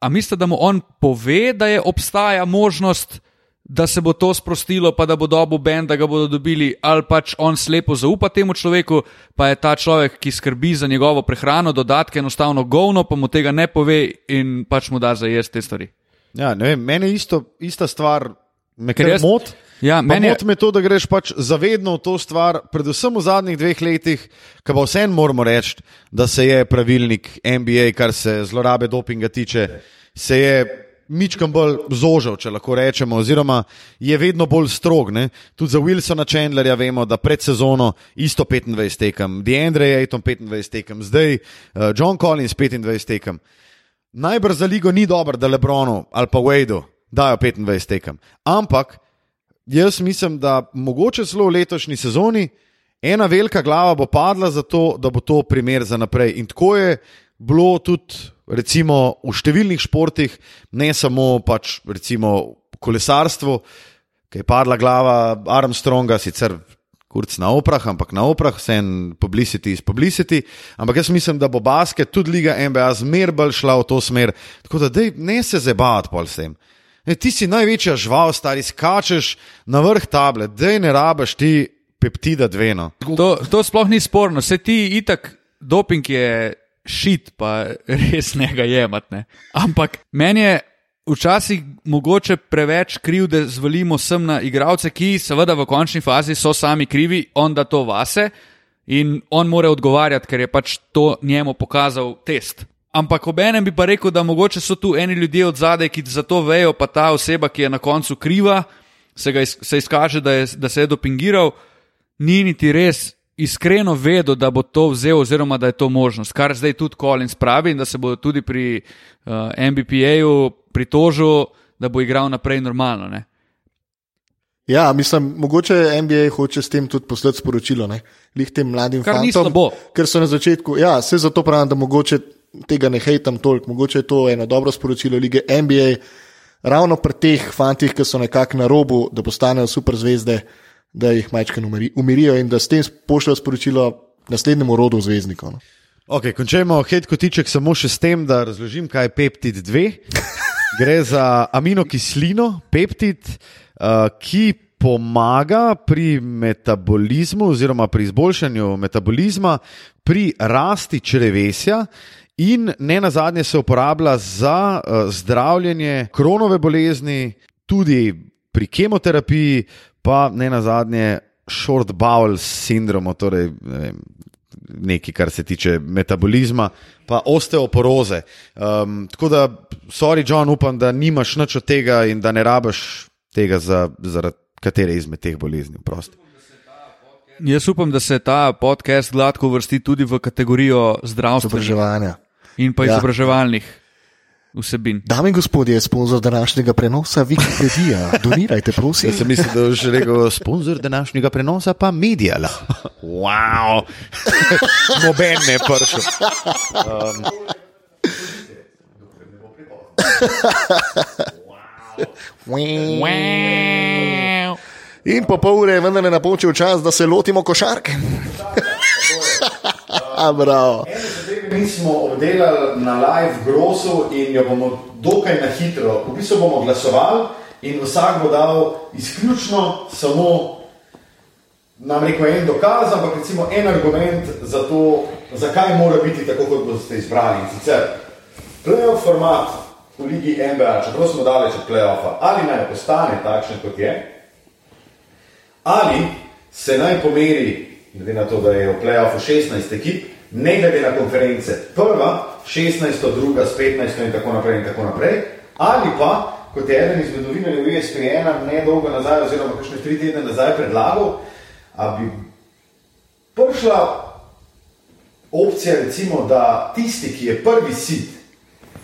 Speaker 3: a misli, da mu on pove, da je obstaja možnost, da se bo to sprostilo, pa da bo dobil bend, da ga bodo dobili, ali pač on slepo zaupa temu človeku, pa je ta človek, ki skrbi za njegovo prehrano, dodatke enostavno govno, pa mu tega ne pove in pač mu da za jesti te stvari.
Speaker 1: Ja, ne vem, meni je isto, ista stvar, me kar jaz moti.
Speaker 3: Ja, meni
Speaker 1: je to, da greš pač zavedno v to stvar, predvsem v zadnjih dveh letih, ki pa vseeno moramo reči, da se je pravilnik NBA, kar se zlorabe dopinga tiče, se je Mičkam bolj zožil, če lahko rečemo, oziroma je vedno bolj strog. Ne? Tudi za Wilsona Chandlerja vemo, da pred sezono isto 25 tekem, Deandre tam 25 tekem, zdaj uh, John Collins 25 tekem. Najbrž za ligo ni dobro, da Lebronu ali pa Wadeu dajo 25 tekem. Ampak jaz mislim, da mogoče celo v letošnji sezoni ena velika glava bo padla za to, da bo to primer za naprej. In tako je bilo tudi recimo v številnih športih, ne samo pač recimo v kolesarstvu, ki je padla glava Armstronga, sicer kurc na oprah, ampak na oprah, vse en publicity iz publicity. Ampak jaz mislim, da bo basket, tudi Liga NBA, zmer bolj šla v to smer. Tako da dej, ne se zabavati pol s tem. Ne, ti si največja žval, stari skačeš na vrh table, dej ne rabaš ti peptida dveno.
Speaker 3: To, to sploh ni sporno, se ti itak doping je šit, pa res ne ga jemati. Ampak meni je včasih mogoče preveč kriv, da zvolimo sem na igralce, ki seveda v končni fazi so sami krivi, on da to vase in on more odgovarjati, ker je pač to njemu pokazal test. Ampak ob enem bi pa rekel, da mogoče so tu eni ljudje od zadaj, ki za to vejo, pa ta oseba, ki je na koncu kriva, se, iz- se izkaže, da, je, da se je dopingiral, ni niti res iskreno vedel, da bo to vzel, oziroma da je to možnost. Kar zdaj tudi Collins pravi, in da se bo tudi pri uh, MBPA-ju pritožil, da bo igral naprej normalno. Ne?
Speaker 2: Ja, mislim, mogoče NBA hoče s tem tudi poslati sporočilo, ne? lih tem mladim fantom. Ker so na začetku, ja, vse zato pravim, da mogoče tega ne hejtam toliko, mogoče je to eno dobro sporočilo lige NBA, ravno pri teh fantih, ki so nekako na robu, da postanejo superzvezde, da jih majčkano umiri- umirijo in da s tem pošljajo sporočilo naslednjemu rodu zvezdnikov. No.
Speaker 1: Okay, končajmo hit kotiček samo še s tem, da razložim, kaj je peptid 2. Gre za aminokislino, peptid, uh, ki pomaga pri metabolizmu oziroma pri izboljšanju metabolizma, pri rasti črevesja. In ne na zadnje se uporablja za uh, zdravljenje kronove bolezni, tudi pri kemoterapiji, pa ne na zadnje short bowel sindromu, torej ne vem, nekaj, kar se tiče metabolizma, pa osteoporoze. Um, tako da, sorry, John, upam, da nimaš nič od tega in da ne rabiš tega za, zaradi katere izmed teh bolezni. Prosti.
Speaker 3: Jaz upam, da se ta podcast gladko vrsti tudi v kategorijo
Speaker 2: Izobraževanja.
Speaker 3: in pa
Speaker 2: Ja.
Speaker 3: izobraževalnih vsebin.
Speaker 2: Dame in gospodje, sponzor današnjega prenosa Wikipedija. Donirajte, prosim.
Speaker 1: Jaz sem mislil, da boš rekel, sponzor današnjega prenosa pa Mediala. Wow. Noben ne pršil.
Speaker 2: In po pol ure je vendar napočil čas, da se lotimo košarke. Bravo.
Speaker 1: Mi smo obdelali na live grosu in jo bomo dokaj na hitro. V bistvu bomo glasovali in vsak bo dal izključno samo, nam rekel, en dokaz, ampak recimo en argument za to, zakaj mora biti tako, kot boste izbrali. In sicer playoff format v Ligi NBA, čeprav smo daleč od playoffa, ali naj ostane takšen, kot je, ali se naj pomeri, glede na to, da je v playoffu 16 ekip, ne glede na konference, prva, 16, druga, s 15 in tako naprej, in tako naprej, ali pa, kot je eden izmed novinarjev ESPN ne dolgo nazaj, oziroma kakšne tri tedne nazaj predlagal, da bi prišla opcija, recimo, da tisti, ki je prvi sit,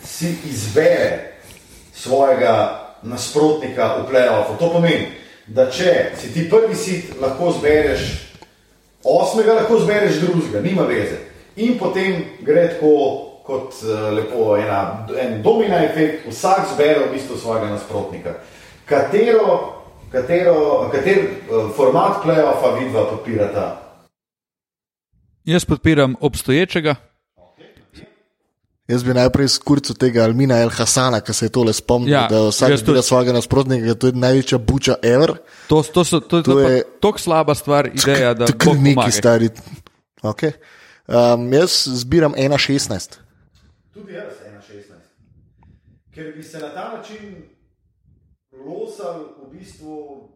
Speaker 1: si izbere svojega nasprotnika v playoffu. To pomeni, da če si ti prvi sit, lahko zbereš osmega, lahko zbereš drugega, nima veze. In potem gre tako kot uh, lepo ena, en domina efekt, vsak zbere v bistvu svojega nasprotnika. Katero, katero, kater uh, format playoffa vidva podpirata?
Speaker 3: Jaz podpiram obstoječega.
Speaker 2: Jaz bi najprej skurcu tega Almina El Hasana, ki se je tole spomnil,
Speaker 3: Ja,
Speaker 2: da vsak
Speaker 3: jaz tudi.
Speaker 2: zbira svojega nasprotnika, to je največja buča ever.
Speaker 3: To, to, so, to, to,
Speaker 2: To
Speaker 3: je
Speaker 2: je-
Speaker 3: tako slaba stvar, ideja, da Bog
Speaker 2: neki
Speaker 3: pomaga.
Speaker 2: stari. Okay. Um, jaz zbiram 1,16.
Speaker 1: Tudi jaz, 1,16. Ker bi se na ta način losal v bistvu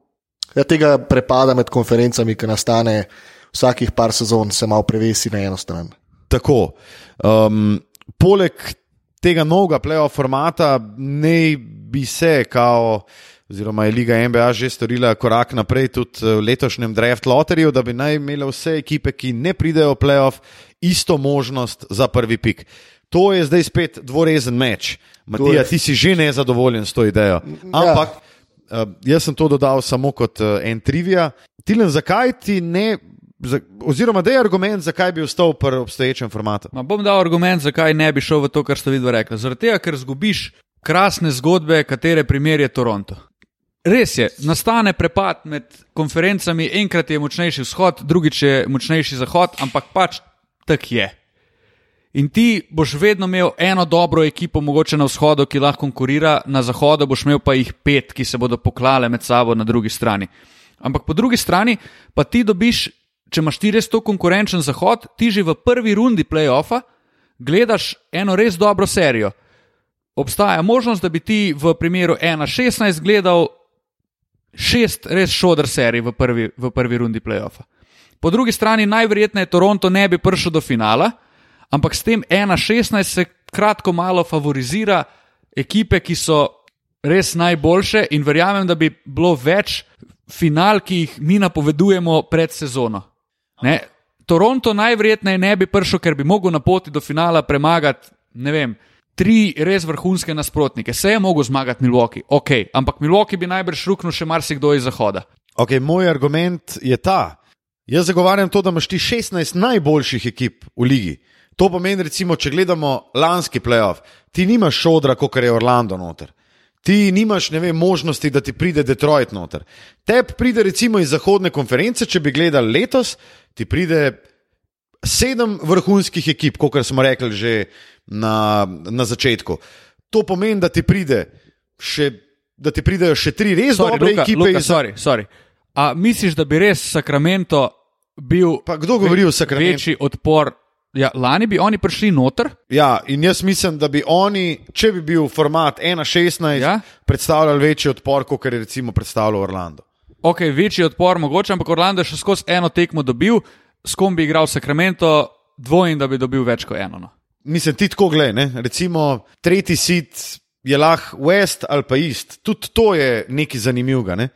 Speaker 2: Ja, tega prepada med konferencami, ki nastane vsakih par sezon, se malo prevesi na eno stran.
Speaker 1: Tako. Um, poleg tega novega playoff formata, ne bi se, kao, oziroma je Liga NBA že storila korak naprej tudi v letošnjem draft loteriju, da bi naj imele vse ekipe, ki ne pridejo v playoff, isto možnost za prvi pik. To je zdaj spet dvorezen meč. Matija, ti si že nezadovoljen s to idejo. Ampak uh, jaz sem to dodal samo kot uh, en trivia. Tilen, zakaj ti ne, oziroma da je argument, zakaj bi ostal pri obstoječem formatu?
Speaker 3: Ma bom dal argument, zakaj ne bi šel v to, kar ste vidva rekla. Zaradi tega, ker zgubiš krasne zgodbe, katere primer je Toronto. Res je, nastane prepad med konferencami, enkrat je močnejši vzhod, drugič je močnejši zahod, ampak pač tak je. In ti boš vedno imel eno dobro ekipo, mogoče na vzhodu, ki lahko konkurira, na zahodu boš imel pa jih pet, ki se bodo poklale med sabo na drugi strani. Ampak po drugi strani pa ti dobiš, če imaš ti res to konkurenčen zahod, ti že v prvi rundi playoffa gledaš eno res dobro serijo. Obstaja možnost, da bi ti v primeru 1-16 gledal šest res šodr serij v prvi, v prvi rundi playoffa. Po drugi strani najverjetneje Toronto ne bi prišel do finala, ampak s tem 1-16 se kratko malo favorizira ekipe, ki so res najboljše in verjamem, da bi bilo več final, ki jih mi napovedujemo pred sezono. Ne? Toronto najverjetneje ne bi prišel, ker bi mogel na poti do finala premagati, ne vem, tri res vrhunske nasprotnike. Se je mogel zmagati Milwaukee, ok, ampak Milwaukee bi najbrž ruknil še marsikdo iz zahoda.
Speaker 1: Okay, moj argument je ta. Jaz zagovarjam to, da imaš ti 16 najboljših ekip v ligi. To pomeni, recimo, če gledamo lanski playoff, ti nimaš šodra, kot je Orlando noter. Ti nimaš vem, možnosti, da ti pride Detroit noter. Tep pride recimo iz zahodne konference, če bi gledali letos, ti pride sedem vrhunskih ekip, kot smo rekli že na, na začetku. To pomeni, da ti, pride še, da ti pridejo še tri res sorry, dobre Luka, ekipe.
Speaker 3: Luka, iz... sorry, sorry. A misliš, da bi res Sacramento bil
Speaker 1: pa kdo govori o Sacramento?
Speaker 3: večji odpor? Ja, lani bi oni prišli noter.
Speaker 1: Ja, in jaz mislim, da bi oni, če bi bil format 1-16, ja? predstavljali večji odpor, kot je recimo predstavljal Orlando.
Speaker 3: Ok, večji odpor mogoče, ampak Orlando je še skozi eno tekmo dobil, s kom bi igral Sacramento, dvojni, da bi dobil več kot eno. No.
Speaker 1: Mislim, ti tako gledaj, recimo tretji sit je lahko West ali pa East. Tudi to je nekaj zanimivega. Ne?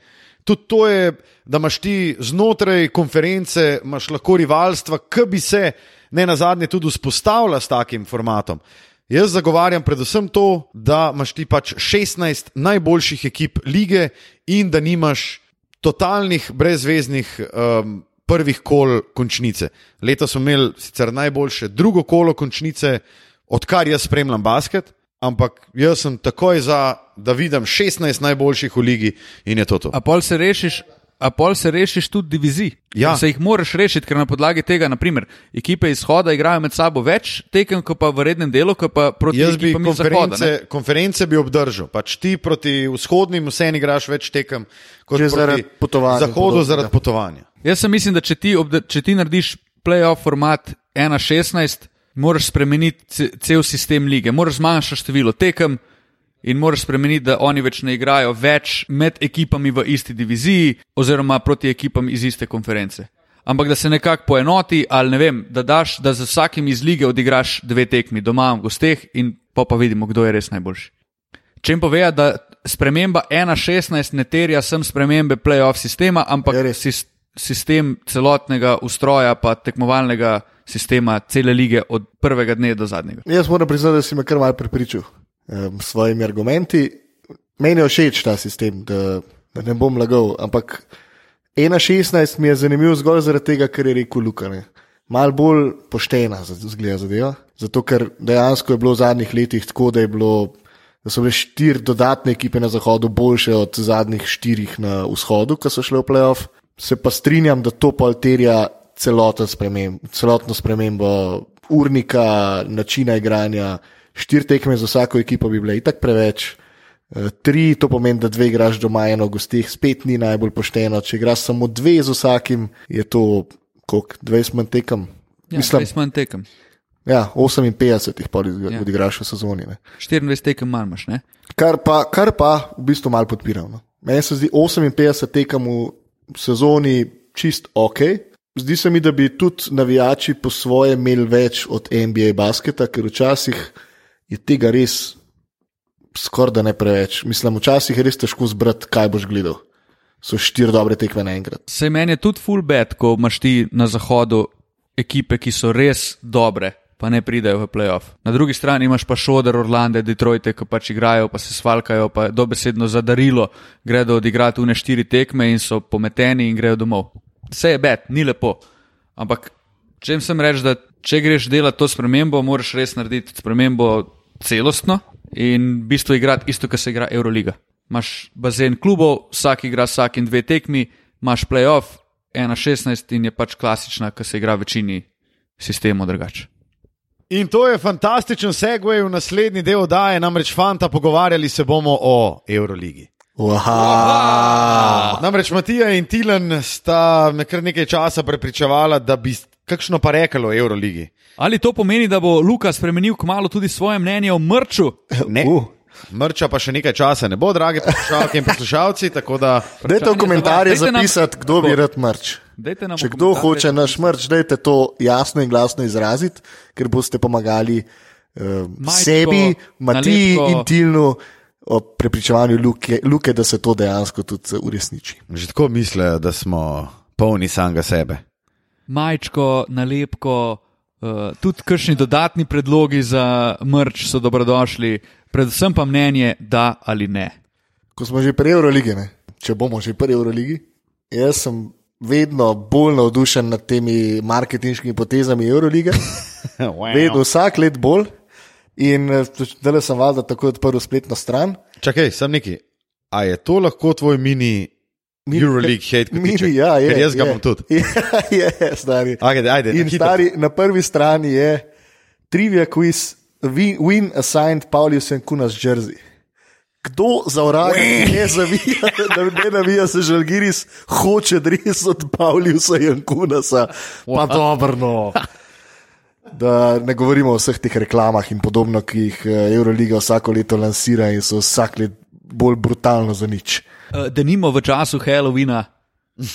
Speaker 1: Tudi to je, da imaš ti znotraj konference, imaš lahko rivalstva, ki bi se ne na zadnje tudi vzpostavila s takim formatom. Jaz zagovarjam predvsem to, da imaš ti pač 16 najboljših ekip lige in da nimaš totalnih brezveznih um, prvih kol končnice. Letos smo imeli sicer najboljše drugo kolo končnice, odkar jaz spremljam basket, ampak jaz sem takoj za, da vidim 16 najboljših v ligi in je to to.
Speaker 3: A pol se rešiš? A pol se rešiš tudi divizij.
Speaker 1: Ja.
Speaker 3: Se jih moraš rešiti, ker na podlagi tega, naprimer, ekipe izhoda igrajo med sabo več tekem, kot pa v rednem delu, kot pa proti
Speaker 1: Jaz bi konference,
Speaker 3: zahoda,
Speaker 1: konference bi obdržal. Pač ti proti vzhodnim vse en igraš več tekem, kot
Speaker 2: Že zaradi potovanja.
Speaker 1: Zahodu zaradi potovanja.
Speaker 3: Jaz sem mislim, da če ti, če ti narediš playoff format 1-16, moraš spremeniti cel sistem lige, moraš zmanjšati število tekem in moraš spremeniti, da oni več ne igrajo več med ekipami v isti diviziji oziroma proti ekipam iz iste konference. Ampak da se nekako poenoti, ali ne vem, da daš, da za vsakim iz lige odigraš dve tekmi doma v gosteh in pa pa vidimo, kdo je res najboljši. Če jim povejo, da sprememba 1.16 ne terja sem spremembe playoff sistema, ampak sistem celotnega ustroja, pa tekmovalnega sistema cele lige od prvega dne do zadnjega.
Speaker 2: Jaz moram priznati, da si me kar mal prepričal um, svojimi argumenti. Meni je všeč ta sistem, da, da ne bom lagal, ampak 1.16 mi je zanimiv zgolj zaradi tega, ker je rekel Luka. Ne. Mal bolj poštena zgleda zadeva. Zato, ker dejansko je bilo v zadnjih letih tako, da, bilo, da so bile štiri dodatne ekipe na zahodu boljše od zadnjih štirih na vzhodu, ki so šle v playoff. Se pa strinjam, da to pa terja sprememb, celotno spremembo urnika, načina igranja. Štiri tekme za vsako ekipo bi bile itak preveč. Eh, tri, to pomeni, da dve igraš doma, eno gostih, spet ni najbolj pošteno. Če igraš samo dve z vsakim, je to koliko, 20 manj tekem.
Speaker 3: Ja, Mislim, 20 manj tekem.
Speaker 2: Ja, 58 jih ja. odigraš v sezoni. Ne.
Speaker 3: 24 tekem imaš.
Speaker 2: Kar pa, kar pa v bistvu malo podpiram. No. Meni se zdi 58 tekem v sezoni čist ok. Zdi se mi, da bi tudi navijači po svoje imeli več od NBA basketa, ker včasih je tega res skoraj da ne preveč. Mislim, včasih je res težko zbrati, kaj boš gledal. So štiri dobre tekme naenkrat.
Speaker 3: Se meni je tudi full bed, ko imaš ti na zahodu ekipe, ki so res dobre, pa ne pridejo v playoff. Na drugi strani imaš pa šoder Orlando, Detroit, ki pač igrajo, pa se svalkajo, pa dobesedno zadarilo, gredo odigrati une štiri tekme in so pometeni in grejo domov. Vse je bed, ni lepo. Ampak če jim sem reči, da če greš delati to spremembo, moraš res narediti spremembo celostno in v bistvu igrati isto, kar se igra Euroliga. Imáš bazen klubov, vsak igra vsak in dve tekmi, imaš playoff 1-16 in je pač klasična, kar se igra v večini sistemov drugače.
Speaker 1: In to je fantastičen segway v naslednji del oddaje, namreč fanta, pogovarjali se bomo o Euroligi.
Speaker 2: Wow.
Speaker 1: Namreč Matija in Tilan sta me kar nekaj časa prepričevala, da bi kakšno pa reklo o Euroligi.
Speaker 3: Ali to pomeni, da bo Luka spremenil kmalo tudi svoje mnenje o mrču?
Speaker 1: Ne. Uh. Mrča pa še nekaj časa ne bo, dragi poslušalci in poslušalci.
Speaker 2: Dajte v komentarje zapisati, kdo bi rad mrč. Če kdo hoče naš mrč, dajte to jasno in glasno izraziti, ker boste pomagali uh, sebi, Matiji in Tilnu o prepričevanju Luke, Luke, da se to dejansko tudi uresniči.
Speaker 1: Že tako mislijo, da smo polni samega sebe.
Speaker 3: Majčko, nalepko, uh, tudi kršni dodatni predlogi za mrč so dobrodošli, predvsem pa mnenje, da ali ne.
Speaker 2: Ko smo že pri Euroligi, ne? če bomo že pri Euroligi, jaz sem vedno bolj navdušen nad temi marketinškimi potezami Eurolige.
Speaker 1: wow.
Speaker 2: Vedno, vsak let bolj. In zdaj sem valjda tako odprl spletno stran.
Speaker 1: Čakaj, sem neki. A je to lahko tvoj mini Euroleague hate
Speaker 2: Mini,
Speaker 1: kotiček?
Speaker 2: ja, je,
Speaker 1: Ker jaz ga
Speaker 2: je.
Speaker 1: bom tudi.
Speaker 2: Ja, je, stari.
Speaker 1: Ajde, ajde,
Speaker 2: In
Speaker 1: hitro.
Speaker 2: stari, na prvi strani je trivia quiz, win, win assigned Paulius and Kunas jersey. Kdo za urad ne zavija, da ne navija se žalgiris, hoče dres od Pauliusa in Kunasa. Pa dobro, no. Da ne govorimo o vseh teh reklamah in podobno, ki jih eh, Euroliga vsako leto lansira in so vsak let bolj brutalno za nič.
Speaker 3: Uh, da nimo v času Halloweena,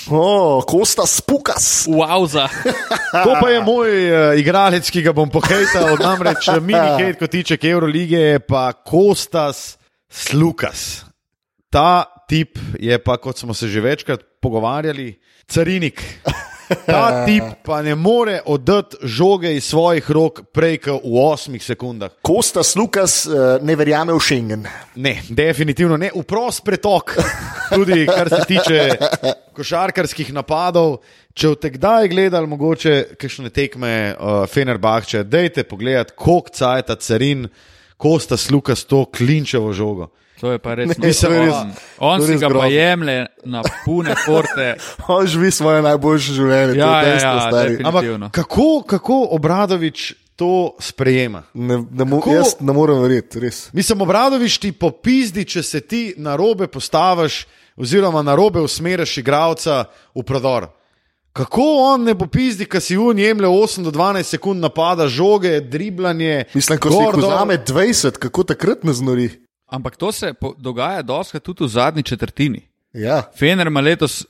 Speaker 2: O, Kosta Spukas.
Speaker 3: wauza.
Speaker 1: To pa je moj uh, igralec, ki ga bom pohejtal, namreč eh, mini hate kotiček Eurolige je pa Kostas Slukas. Ta tip je pa, kot smo se že večkrat pogovarjali, carinik. Ta tip pa ne more oddati žoge iz svojih rok prej kot v osmih sekundah.
Speaker 2: Kosta Slukas eh, ne verjame v Schengen.
Speaker 1: Ne, definitivno ne. V prost pretok, tudi kar se tiče košarkarskih napadov. Če boste kdaj gledali, mogoče kakšne tekme uh, Fenerbahče, dejte pogledati, koliko caj ta carin, kosta sluka s to klinčevo žogo.
Speaker 3: To je pa res.
Speaker 2: Ne,
Speaker 3: Mislim,
Speaker 2: je res-
Speaker 3: on, on si
Speaker 2: res
Speaker 3: ga pa
Speaker 2: grozno.
Speaker 3: jemlje na pune porte.
Speaker 2: On živi svoje najboljše življenje,
Speaker 3: Ja,
Speaker 2: to je
Speaker 3: ja,
Speaker 2: dejstvo,
Speaker 3: ja,
Speaker 2: stari.
Speaker 1: Ampak kako, kako Obradovič to sprejema?
Speaker 2: Ne, ne mo,
Speaker 1: Kako-
Speaker 2: jaz ne morem verjeti, res.
Speaker 1: Mislim, Obradovič ti popizdi, če se ti na robe postaviš, oziroma na robe usmeriš igralca v prodor. Kako on ne bo pizdi, ko si un jemlje 8 do 12 sekund napada, žoge, driblanje.
Speaker 2: Mislim, ko si
Speaker 1: gor, dol.
Speaker 2: vzame 20, kako takrat ne znori.
Speaker 3: Ampak to se dogaja doskrat tudi v zadnji četrtini.
Speaker 2: Ja,
Speaker 3: Fener ima letos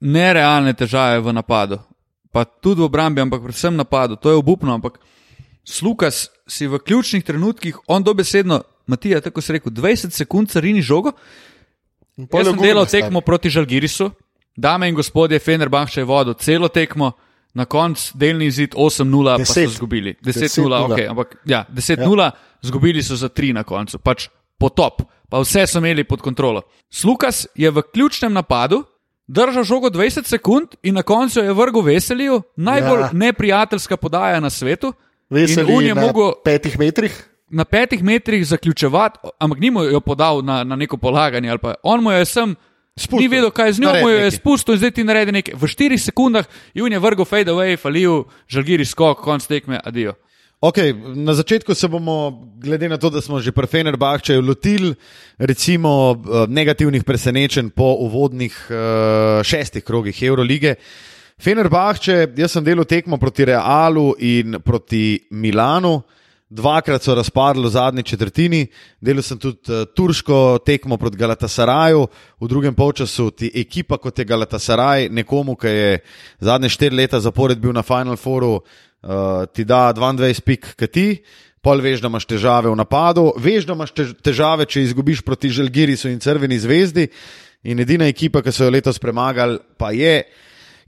Speaker 3: nerealne težave v napadu, pa tudi v obrambi, ampak predvsem v napadu. To je obupno, ampak Slukas si v ključnih trenutkih, on dobesedno, Matija, tako si rekel, 20 sekund carini žogo. Jaz sem delal
Speaker 2: stari.
Speaker 3: tekmo proti Žalgirisu, dame in gospodje, Fenerbahče je vodil celo tekmo, na koncu delni izid 8-0, pa so izgubili. 10-0,
Speaker 2: 10-0.
Speaker 3: ok, ampak ja, 10-0, izgubili so za 3 na koncu, pač potop, pa vse so imeli pod kontrolo. Slukas je v ključnem napadu držal žogo 20 sekund in na koncu je vrgel veselju, najbolj
Speaker 2: Ja.
Speaker 3: ja. neprijateljska podaja na svetu. on je
Speaker 2: na
Speaker 3: mogel
Speaker 2: petih metrih.
Speaker 3: na petih metrih zaključevati, ampak ni mu jo podal na, na neko polaganje. Pa, on mu je sem.
Speaker 1: Spustil.
Speaker 3: Ni vedel, kaj je z njo, mu je spustil in zdaj ti naredi nekaj. V štirih sekundah Jun je vrgel fade away, falil, žalgiri skok, konc tekme, adijo.
Speaker 1: Okay, na začetku se bomo, glede na to, da smo že pri Fenerbahčeju lotili recimo eh, negativnih presenečenj po uvodnih uh, šestih krogih Eurolige. Fenerbahče, jaz sem delal tekmo proti Realu in proti Milanu. Dvakrat so razpadli v zadnji četrtini, delal sem tudi uh, turško tekmo proti Galatasaraju, v drugem polčasu ti ekipa kot je Galatasaraj, nekomu, ki je zadnje štiri leta zapored bil na Final Fouru, uh, ti da 22 pik, ki ti, pol veš, da imaš težave v napadu, veš, da imaš tež- težave, če izgubiš proti Žalgirisu in Crveni zvezdi. In edina ekipa, ki so jo letos premagali, pa je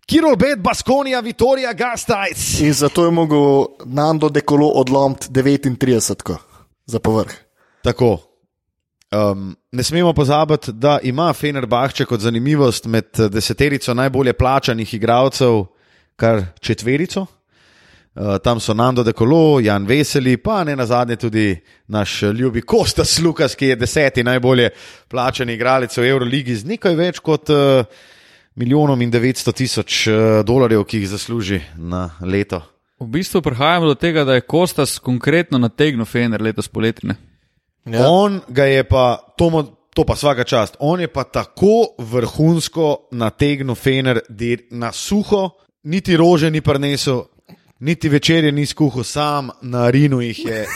Speaker 1: Kirol Bet, Baskonija, Vitorija, Gastajc.
Speaker 2: In zato je mogel Nando dekolo odlomiti 39 za povrh.
Speaker 1: Tako. Um, ne smemo pozabiti, da ima Fenerbahče kot zanimivost med deseterico najbolje plačanih igralcev, kar četverico. Uh, tam so Nando De Colo, Jan Veseli, pa ne na zadnje tudi naš ljubi Kostas Lukas, ki je deseti najbolje plačani igralec v Euroligi z nekaj več kot uh, milijonom in 900 tisoč uh, dolarjev, ki jih zasluži na leto.
Speaker 3: V bistvu prihajamo do tega, da je Kostas konkretno nategnil Fener letos poletne.
Speaker 1: Ja. On ga je pa, to, to pa vsaka čast, on je pa tako vrhunsko nategnil fener na suho, niti rože ni prinesel, niti večerje ni skuhal, sam na rinu jih je.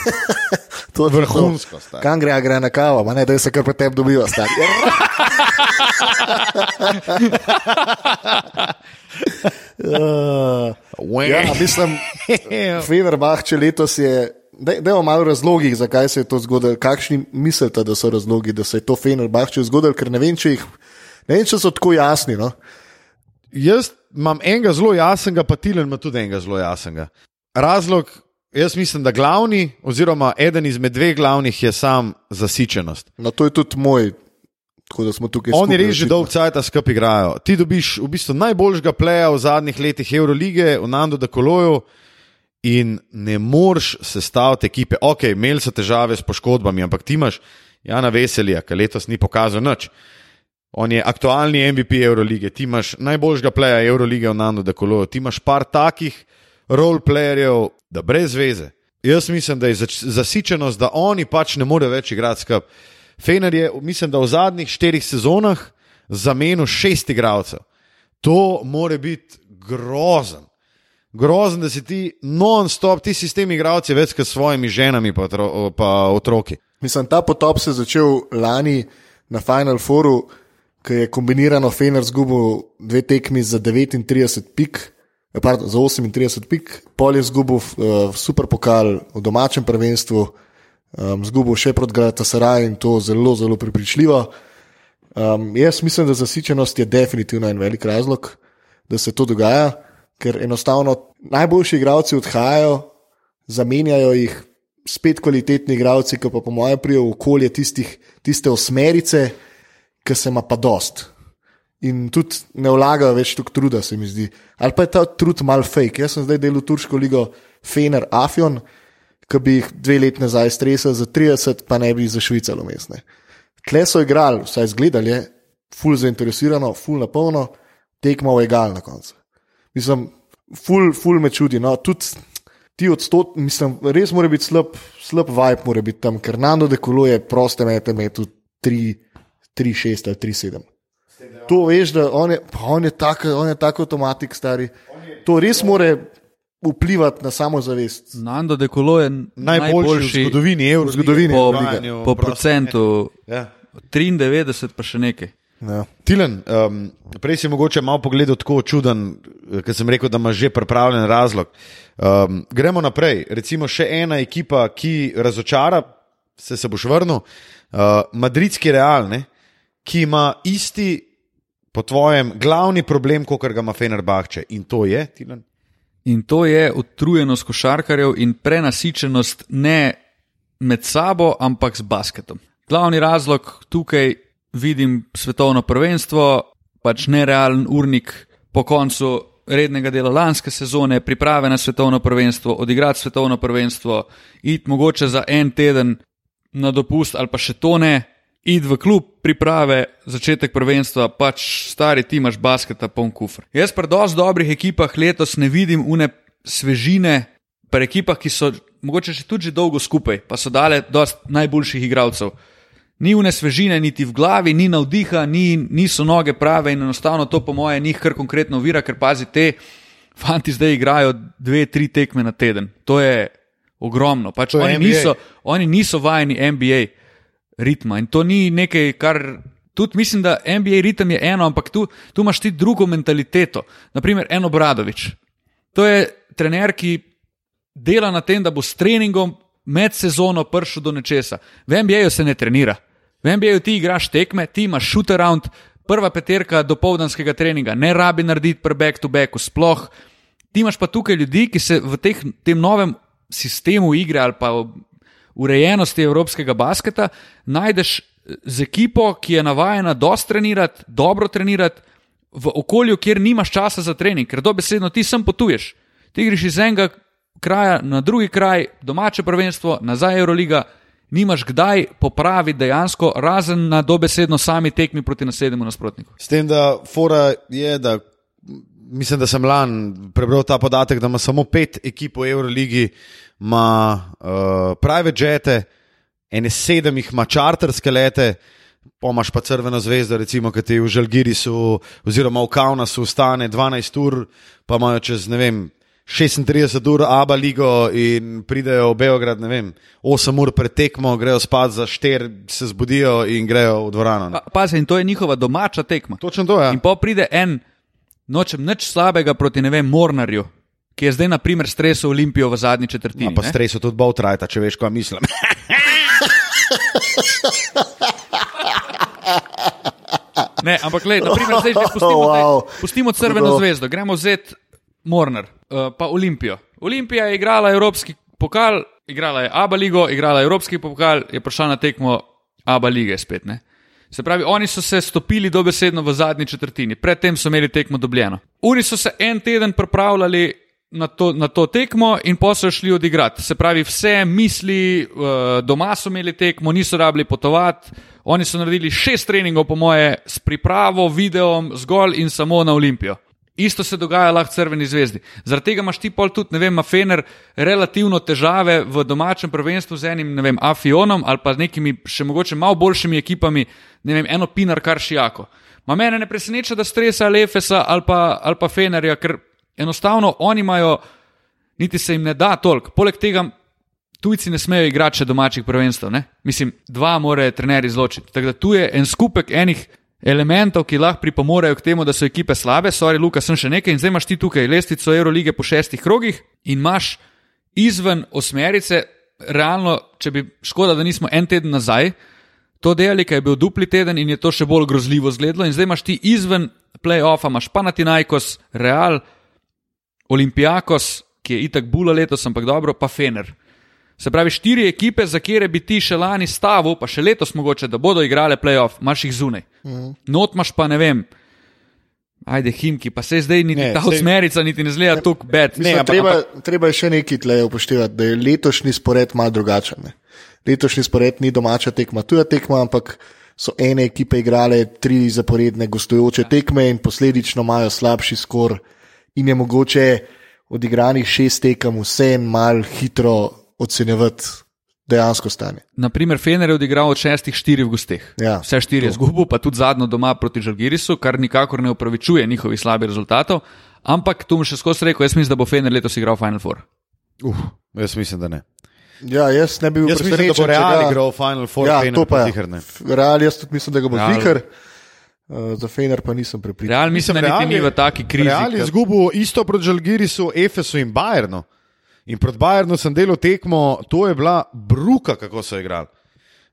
Speaker 2: To je
Speaker 1: Vrhunsko, stari.
Speaker 2: Kam gre, gre na kavo, ma ne, da se kar pri tebi dobiva. Uh, ja, mislim, Fenerbahče letos je Dajmo malo razlogih, zakaj se je to zgodilo. Kakšni mislite, da so razlogi, da se je to Fenerbahče zgodilo, ker ne vem, če, jih, ne vem, če so tako jasni. No?
Speaker 1: Jaz imam enega zelo jasnega, pa Tilen ima tudi enega zelo jasnega. Razlog, jaz mislim, da glavni, oziroma eden izmed dveh glavnih, je sam zasičenost.
Speaker 2: No, to je tudi moj. Oni
Speaker 1: res že dolgo časa skupaj igrajo. Ti dobiš v bistvu najboljšega pleja v zadnjih letih Eurolige, v Nando de Koloju, in ne moreš sestaviti ekipe. Ok, imeli so težave s poškodbami, ampak ti imaš Jana Veselija, ki letos ni pokazal nič. On je aktualni MVP Eurolige, ti imaš najboljšega pleja Eurolige v Nando de Koloju, ti imaš par takih roleplayerjev, da brez veze. Jaz mislim, da je zasičenost, da oni pač ne morejo več igrati skupaj. Fener je, mislim, da v zadnjih štirih sezonah zamenil šest igralcev. To more biti grozen. Grozen, da si ti non-stop, ti si s temi igralci več kot s svojimi ženami pa otroki.
Speaker 2: Mislim, ta potop se je začel lani na Final Fouru, ki je kombinirano Fener zgubil dve tekmi za 39 pik. Eh, pardon, za 38 pik, pol je zgubil uh, super pokal v domačem prvenstvu, um, zgubil še proti Gratasaraju in to zelo, zelo prepričljivo. Um, jaz mislim, da zasičenost je definitivno en velik razlog, da se to dogaja, ker enostavno najboljši igralci odhajajo, zamenjajo jih spet kvalitetni igralci, ki pa po mojem prijo v okolje tistih, tiste osmerice, ki se ima pa dost. In tudi ne vlagajo več toliko truda, se mi zdi. Ali pa je ta trud mal fake. Jaz sem zdaj delal turško ligo Fener Afion, ki bi jih dve leti nazaj stresel za 30, pa ne bi za Švicalo mestne. Tle so igrali, vsaj zgledali, ful zainteresirano, ful na polno, tekmo je egal na koncu. Mislim, ful, ful me čudi. No, tudi ti odstot, mislim, res mora biti slab, slab vibe, mora biti tam, ker Nando dekoluje proste mete, metu 3, 3, 6 ali 3, 7. To veš, da on je, on je tako tak avtomatik, stari. To res more vplivati na samozavest.
Speaker 3: Nando de Colo je najboljši, najboljši
Speaker 1: v zgodovini Evropske
Speaker 2: zgodovine.
Speaker 3: Po, po procentu ja. 93, pa še nekaj.
Speaker 1: Ja. Tilen, um, prej si mogoče malo pogledal tako čuden, ker sem rekel, da imaš že pripravljen razlog. Um, gremo naprej. Recimo še ena ekipa, ki razočara, se, se boš vrnil, uh, Madridski Real, ne, ki ima isti, po tvojem, glavni problem, kot ga ima Fenerbahče. In to je, Tilen.
Speaker 3: In to je utrujenost košarkarjev in prenasičenost ne med sabo, ampak z basketom. Glavni razlog tukaj vidim svetovno prvenstvo, pač nerealen urnik po koncu rednega dela lanske sezone, priprave na svetovno prvenstvo, odigrati svetovno prvenstvo, iti mogoče za en teden na dopust ali pa še to ne, id v klub, priprave, začetek prvenstva, pač stari ti imaš basketa, poln kufr. Jaz pri dosti dobrih ekipah letos ne vidim une svežine, pri ekipah, ki so mogoče še tudi dolgo skupaj, pa so dale dosti najboljših igralcev. Ni une svežine, niti v glavi, ni navdiha, ni, niso noge prave in enostavno to, po moje, njih kar konkretno uvira, ker pazi te. Fanti zdaj igrajo dve, tri tekme na teden. To je ogromno. Pač to oni, niso, oni niso vajeni NBA ritma. In to ni nekaj, kar. Tudi mislim, da NBA ritem je eno, ampak tu, tu imaš ti drugo mentaliteto. Naprimer, Eno Bradovič. To je trener, ki dela na tem, da bo s treningom med sezono prišel do nečesa. V NBA-ju se ne trenira. V NBA-ju ti igraš tekme, ti imaš shoot around, prva peterka do povdanskega treninga, ne rabi narediti pre back to back, sploh. Ti imaš pa tukaj ljudi, ki se v teh, tem novem sistemu igre ali pa urejenosti evropskega basketa, najdeš z ekipo, ki je navajena dosto trenirati, dobro trenirati, v okolju, kjer nimaš časa za trening, ker dobesedno ti sem potuješ. Ti greš iz enega kraja na drugi kraj, domače prvenstvo, nazaj Euroliga, nimaš kdaj popraviti dejansko, razen na dobesedno sami tekmi proti naslednjemu nasprotniku.
Speaker 1: S tem, da fora je, da mislim, da sem lani prebral ta podatek, da ima samo pet ekip v Euroligi, ima uh, private jete, ene sedem jih ima čarterske lete. Pomaž pa crveno zvezdo, recimo, ki ti v Žalgirisu oziroma v Kaunasu stane 12 ur, pa imajo čez ne vem. 36 ur Abu Leigo in pridejo v Beograd, ne vem, 8 ur pred tekmo, grejo spat za 4, se zbudijo in grejo v dvorano.
Speaker 3: Pa, pazi, in to je njihova domača tekma.
Speaker 1: Točno to je. Ja.
Speaker 3: In pa pride en, nočem nič slabega proti, ne vem, Mornarju, ki je zdaj, na primer, stresel Olimpijo v zadnji četrtini.
Speaker 1: Ja, pa
Speaker 3: ne.
Speaker 1: stres tudi bolj trajta, če veš, kaj mislim.
Speaker 3: Ne, ampak le, naprimer, zdaj že pustimo,
Speaker 2: Wow.
Speaker 3: pustimo Crveno zvezdo, gremo vzeti Morner, uh, pa Olimpijo. Olimpija je igrala Evropski pokal, igrala je Abu ligo, igrala je Evropski pokal, je prišla na tekmo Abu lige spet. Ne? Se pravi, oni so se stopili dobesedno v zadnji četrtini, predtem so imeli tekmo dobljeno. Oni so se en teden pripravljali na to, na to tekmo in pa so šli odigrati. Se pravi, vse misli, uh, doma so imeli tekmo, niso rabili potovati. Oni so naredili šest treningov, po moje, s pripravo, videom, zgolj in samo na Olimpijo. Isto se dogaja lahko Crveni zvezdi. Zaradi tega imaš ti pol tudi, ne vem, Fener, relativno težave v domačem prvenstvu z enim, ne vem, Afionom ali pa z nekimi še mogoče malo boljšimi ekipami, ne vem, eno Pinar kar šijako. Ma mene ne preseneča, da stresa ali Efesa ali pa, ali pa Fenerja, ker enostavno oni imajo, niti se jim ne da toliko. Poleg tega tujci ne smejo igrati še domačih prvenstv. Ne? Mislim, dva morajo trenerji izločiti. Tako da tu je en skupek enih elementov, ki lahko pripomorejo k temu, da so ekipe slabe. Sorry, Luka, sem še nekaj in zdaj imaš ti tukaj lestvico Eurolige po šestih krogih in imaš izven osmerice, realno, če bi škoda, da nismo en teden nazaj. To delali, ker je bil dupli teden in je to še bolj grozljivo zgledalo, in zdaj imaš ti izven play-offa, imaš Panatinajkos, Real, Olimpijakos, ki je itak bula letos, ampak dobro, pa Fener. Se pravi, štiri ekipe, za kere bi ti še lani stavil, pa še letos mogoče, da bodo igrale playoff, imaš jih zunaj. Mm. Not imaš pa ne vem. Ajde, Himki, pa se zdaj niti
Speaker 1: Ne,
Speaker 3: ne, ta osmerica niti ne zgleda tako bed.
Speaker 2: Mislim,
Speaker 1: ampak-
Speaker 2: treba, treba je še nekaj tle upoštevati, da je letošnji spored malo drugačen. Ne. Letošnji spored ni domača tekma, tuja tekma, ampak so ene ekipe igrale tri zaporedne gostujoče tekme in posledično imajo slabši skor, in je mogoče odigranih šest tekem vse en mal hitro ocenjevati dejansko stanje.
Speaker 3: Naprimer, Fener je odigral od šestih štiri v gosteh.
Speaker 2: Ja,
Speaker 3: Vse štiri je zgubil, pa tudi zadnjo doma proti Žalgirisu, kar nikakor ne upravičuje njihovih slabih rezultatov. Ampak tu mu še skozi rekel, jaz mislim, da bo Fener letos igral Final Four.
Speaker 1: Uf, jaz mislim, da ne.
Speaker 2: Ja, jaz ne bi bil
Speaker 1: mislim, da bo Real igral Final Four,
Speaker 2: Ja,
Speaker 1: Fener
Speaker 2: to pa je. Real, jaz tudi mislim, da ga bo
Speaker 3: Real.
Speaker 2: zviker. Uh, za Fener pa nisem prepričan.
Speaker 3: Real mislim, da niti ni v taki krizi.
Speaker 1: Real je izgubil isto proti Žalgirisu, Efesu in Bayernu. In proti Bayernu sem delal tekmo, to je bila bruka, kako so igrali.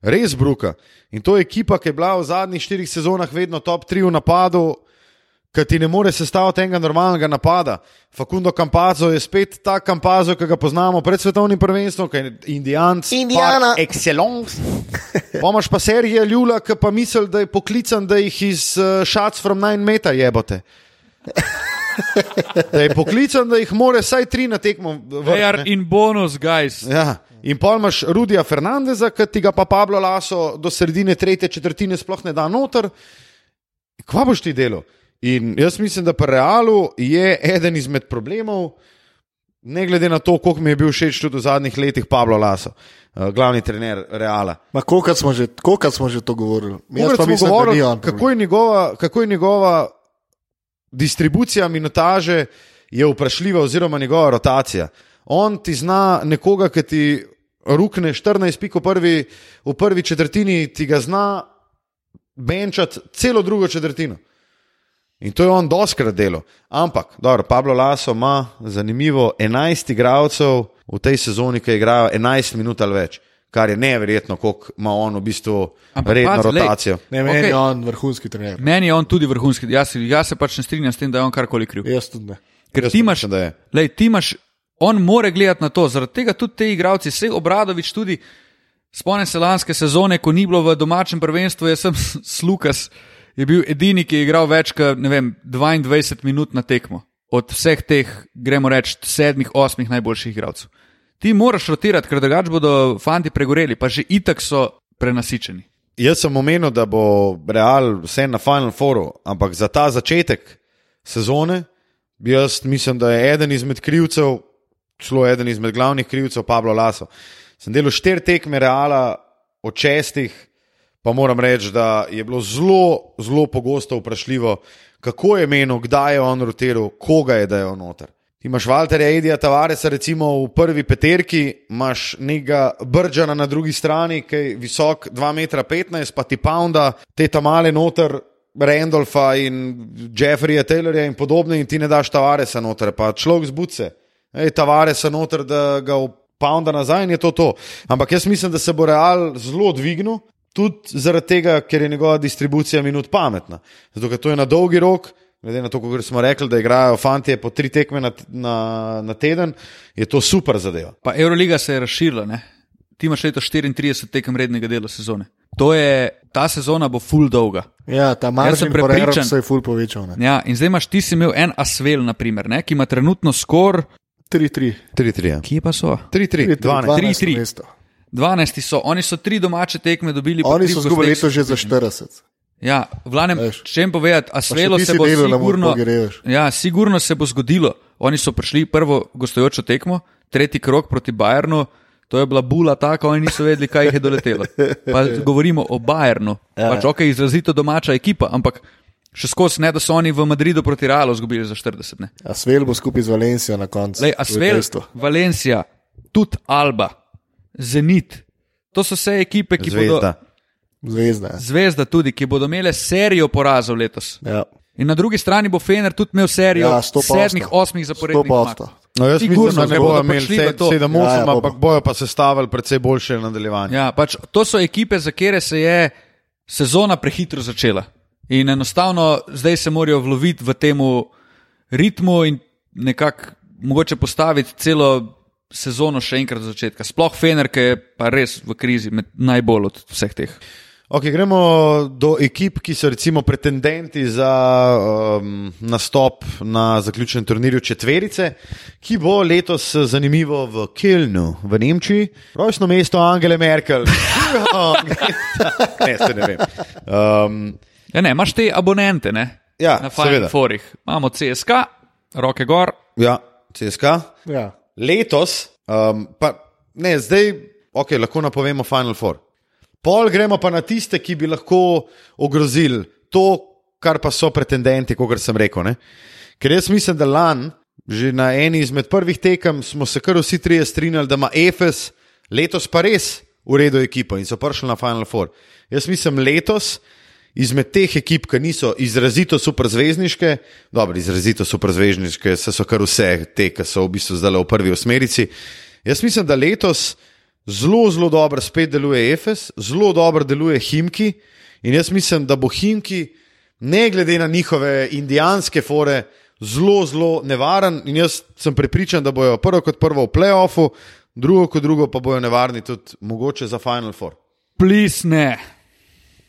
Speaker 1: Res bruka. In to je ekipa, ki je bila v zadnjih štirih sezonah vedno top 3 v napadu, ki ti ne more sestaviti enega normalnega napada. Facundo Campazzo je spet ta Campazzo, ki ga poznamo pred svetovnim prvenstvom, ki je Indijanc.
Speaker 2: Indiana.
Speaker 1: par Excellence. Pomaž pa serije Ljula, ki pa misli, da je poklican, da jih iz uh, Shots from 9 metra jebote. Da je poklican, da jih more vsaj tri na tekmo
Speaker 3: They are in bonus, guys.
Speaker 1: Ja. In pol imaš Rudija Fernandeza, ki ti ga pa Pablo Laso do sredine tretje četrtine sploh ne da noter. Kva boš ti delo? In jaz mislim, da pri Realu je eden izmed problemov, ne glede na to, koliko mi je bil všeč tudi v zadnjih letih Pablo Laso, eh, glavni trener Reala.
Speaker 2: Ma, kolikrat smo, že- smo že to govorili? Jaz pa mislim, da ni
Speaker 1: govorili,
Speaker 2: on.
Speaker 1: kako je njegova, kako je njegova distribucija minutaže je vprašljiva, oziroma njegova rotacija. On ti zna nekoga, ki ti rukne 14 pik v prvi, v prvi četrtini, ti ga zna benčati celo drugo četrtino. In to je on doskrat delo. Ampak, dobro, Pablo Laso ima zanimivo 11 igralcev v tej sezoni, ki igrajo 11 minut ali več, kar je neverjetno, koliko ima on v bistvu
Speaker 3: Ampak
Speaker 1: redno
Speaker 3: glej,
Speaker 1: rotacijo.
Speaker 2: Ne, meni
Speaker 3: Okej.
Speaker 2: je on vrhunski trener.
Speaker 3: Meni je on tudi vrhunski. Jaz, se- jaz se pač ne strinjam s tem, da je on karkoli kriv.
Speaker 2: Jaz tudi ne.
Speaker 3: Ker
Speaker 1: Jaz
Speaker 3: ti imaš,
Speaker 1: mislim, da je.
Speaker 3: lej, ti imaš, on more gledati na to, zaradi tega tudi te igravci, vse obradovič tudi. Spomnim se lanske sezone, ko ni bilo v domačem prvenstvu, jaz sem Slukas, je bil edini, ki je igral več kot ne vem, 22 minut na tekmo. Od vseh teh, gremo reči, sedmih, osmih najboljših igralcev. Ti moraš rotirati, ker drugače bodo fanti pregoreli, pa že itak so prenasičeni.
Speaker 1: Jaz sem omenil, da bo Real vse na Final Fouru, ampak za ta začetek sezone, jaz mislim, da je eden izmed krivcev, celo eden izmed glavnih krivcev, Pablo Laso. Sem delal štiri tekme Reala od šestih, pa moram reči, da je bilo zelo, zelo pogosto vprašljivo, kako je menil, kdaj je on rotiral, koga je da je on noter. Ti imaš Walterja Edija Tavaresa, recimo v prvi peterki, imaš nekega Bržana na drugi strani, ki je visok 2,15 m, pa ti pounda te tam male noter, Randolfa in Jeffreyja Taylorja in podobne, in ti ne daš Tavaresa noter, pa človek zbuce. ej, Tavaresa noter, da ga pounda nazaj in je to to. Ampak jaz mislim, da se bo Real zelo dvignil, tudi zaradi tega, ker je njegova distribucija minut pametna. Zato, ker to je na dolgi rok. Glede na to, kako smo rekli, da igrajo fanti po tri tekme na, na, na teden, je to super zadeva.
Speaker 3: Pa Euroliga se je razširila, ne? ti imaš leto 34 tekem rednega dela sezone. To je, ta sezona bo full dolga.
Speaker 2: Ja, ta marž
Speaker 3: sem
Speaker 2: prepričan,
Speaker 3: prepričan-
Speaker 2: se je ful povečal. ne.
Speaker 3: Ja, in zdaj imaš ti si imel en Asvel, naprimer, ne, ki ima trenutno skor,
Speaker 2: 3-3.
Speaker 1: 3-3. ja.
Speaker 3: kje pa so?
Speaker 1: 3-3, 12.
Speaker 3: 3-3.
Speaker 2: Mesto.
Speaker 3: 12 so, oni so tri domače tekme dobili.
Speaker 2: Oni so zgubili leto že za 40.
Speaker 3: Ja, v glavnem, če jim povedati, Asvelo
Speaker 2: ti
Speaker 3: se bo sigurno, ja, sigurno se bo zgodilo. Oni so prišli prvo gostujočo tekmo, tretji krok proti Bayernu. To je bila bula taka, oni niso vedeli, kaj jih je doletelo. Pa govorimo o Bayernu.
Speaker 2: Ja.
Speaker 3: Pač ok, izrazito domača ekipa, ampak še skozi ne, da so oni v Madridu proti Realu izgubili za 40. Ne.
Speaker 2: A Svel bo skupaj z Valencijo na koncu.
Speaker 3: Lej, Asvel,
Speaker 2: dejstvo.
Speaker 3: Valencija, tudi Alba, Zenit. To so vse ekipe, ki bodo.
Speaker 1: Zvezda.
Speaker 2: Zvezda.
Speaker 3: Zvezda tudi, ki bodo imele serijo porazov letos.
Speaker 2: Ja.
Speaker 3: In na drugi strani bo Fener tudi imel serijo
Speaker 2: Ja, 100%.
Speaker 3: sedmih, osmih zaporednih zmag.
Speaker 2: 100%.
Speaker 1: No, jaz
Speaker 3: Sigurno,
Speaker 1: mislim, da ne bodo imeli
Speaker 3: prišli v to.
Speaker 1: 7-8,
Speaker 2: Ja, ja,
Speaker 1: ampak
Speaker 2: bo.
Speaker 1: bojo pa sestavili precej boljše nadaljevanje.
Speaker 3: Ja, pač, to so ekipe, za katere se je sezona prehitro začela. In enostavno zdaj se morajo vloviti v tem ritmu in nekako mogoče postaviti celo sezono še enkrat od začetka. Sploh Fener, ki je pa res v krizi, med najbolj od vseh teh.
Speaker 1: Okay, gremo do ekip, ki so recimo pretendenti za um, nastop na zaključnem turnirju četverice, ki bo letos zanimivo v Kelnu, v Nemčiji, rojstno mesto Angele Merkel. ne, se ne vem. Um,
Speaker 3: Ja, ne, imaš te abonente, ne?
Speaker 1: Ja,
Speaker 3: na
Speaker 1: seveda.
Speaker 3: Final Forih. Imamo CSK, roke gor,
Speaker 1: ja, CSK.
Speaker 2: Ja.
Speaker 1: Letos, um, pa ne, zdaj, ok, lahko napovemo Final Four. Pol gremo pa na tiste, ki bi lahko ogrozili to, kar pa so pretendenti, kot sem rekel. Ne? Ker jaz mislim, da lani, že na eni izmed prvih tekem, smo se kar vsi trije strinjali, da ima EFS letos pa res v redu ekipo in so prišli na Final Four. Jaz mislim letos. Izmed teh ekip, ki niso izrazito superzvezdniške, dobro, izrazito superzvezdniške, se so kar vse te, ki so v bistvu zdaj v prvi osmerici. Jaz mislim, da letos zelo, zelo dobro spet deluje EFS, zelo dobro deluje Himki in jaz mislim, da bo Himki, ne glede na njihove indijanske fore, zelo, zelo nevaren in jaz sem prepričan, da bojo prvo kot prvo v playoffu, drugo kot drugo pa bojo nevarni tudi mogoče za Final Four.
Speaker 3: plis ne.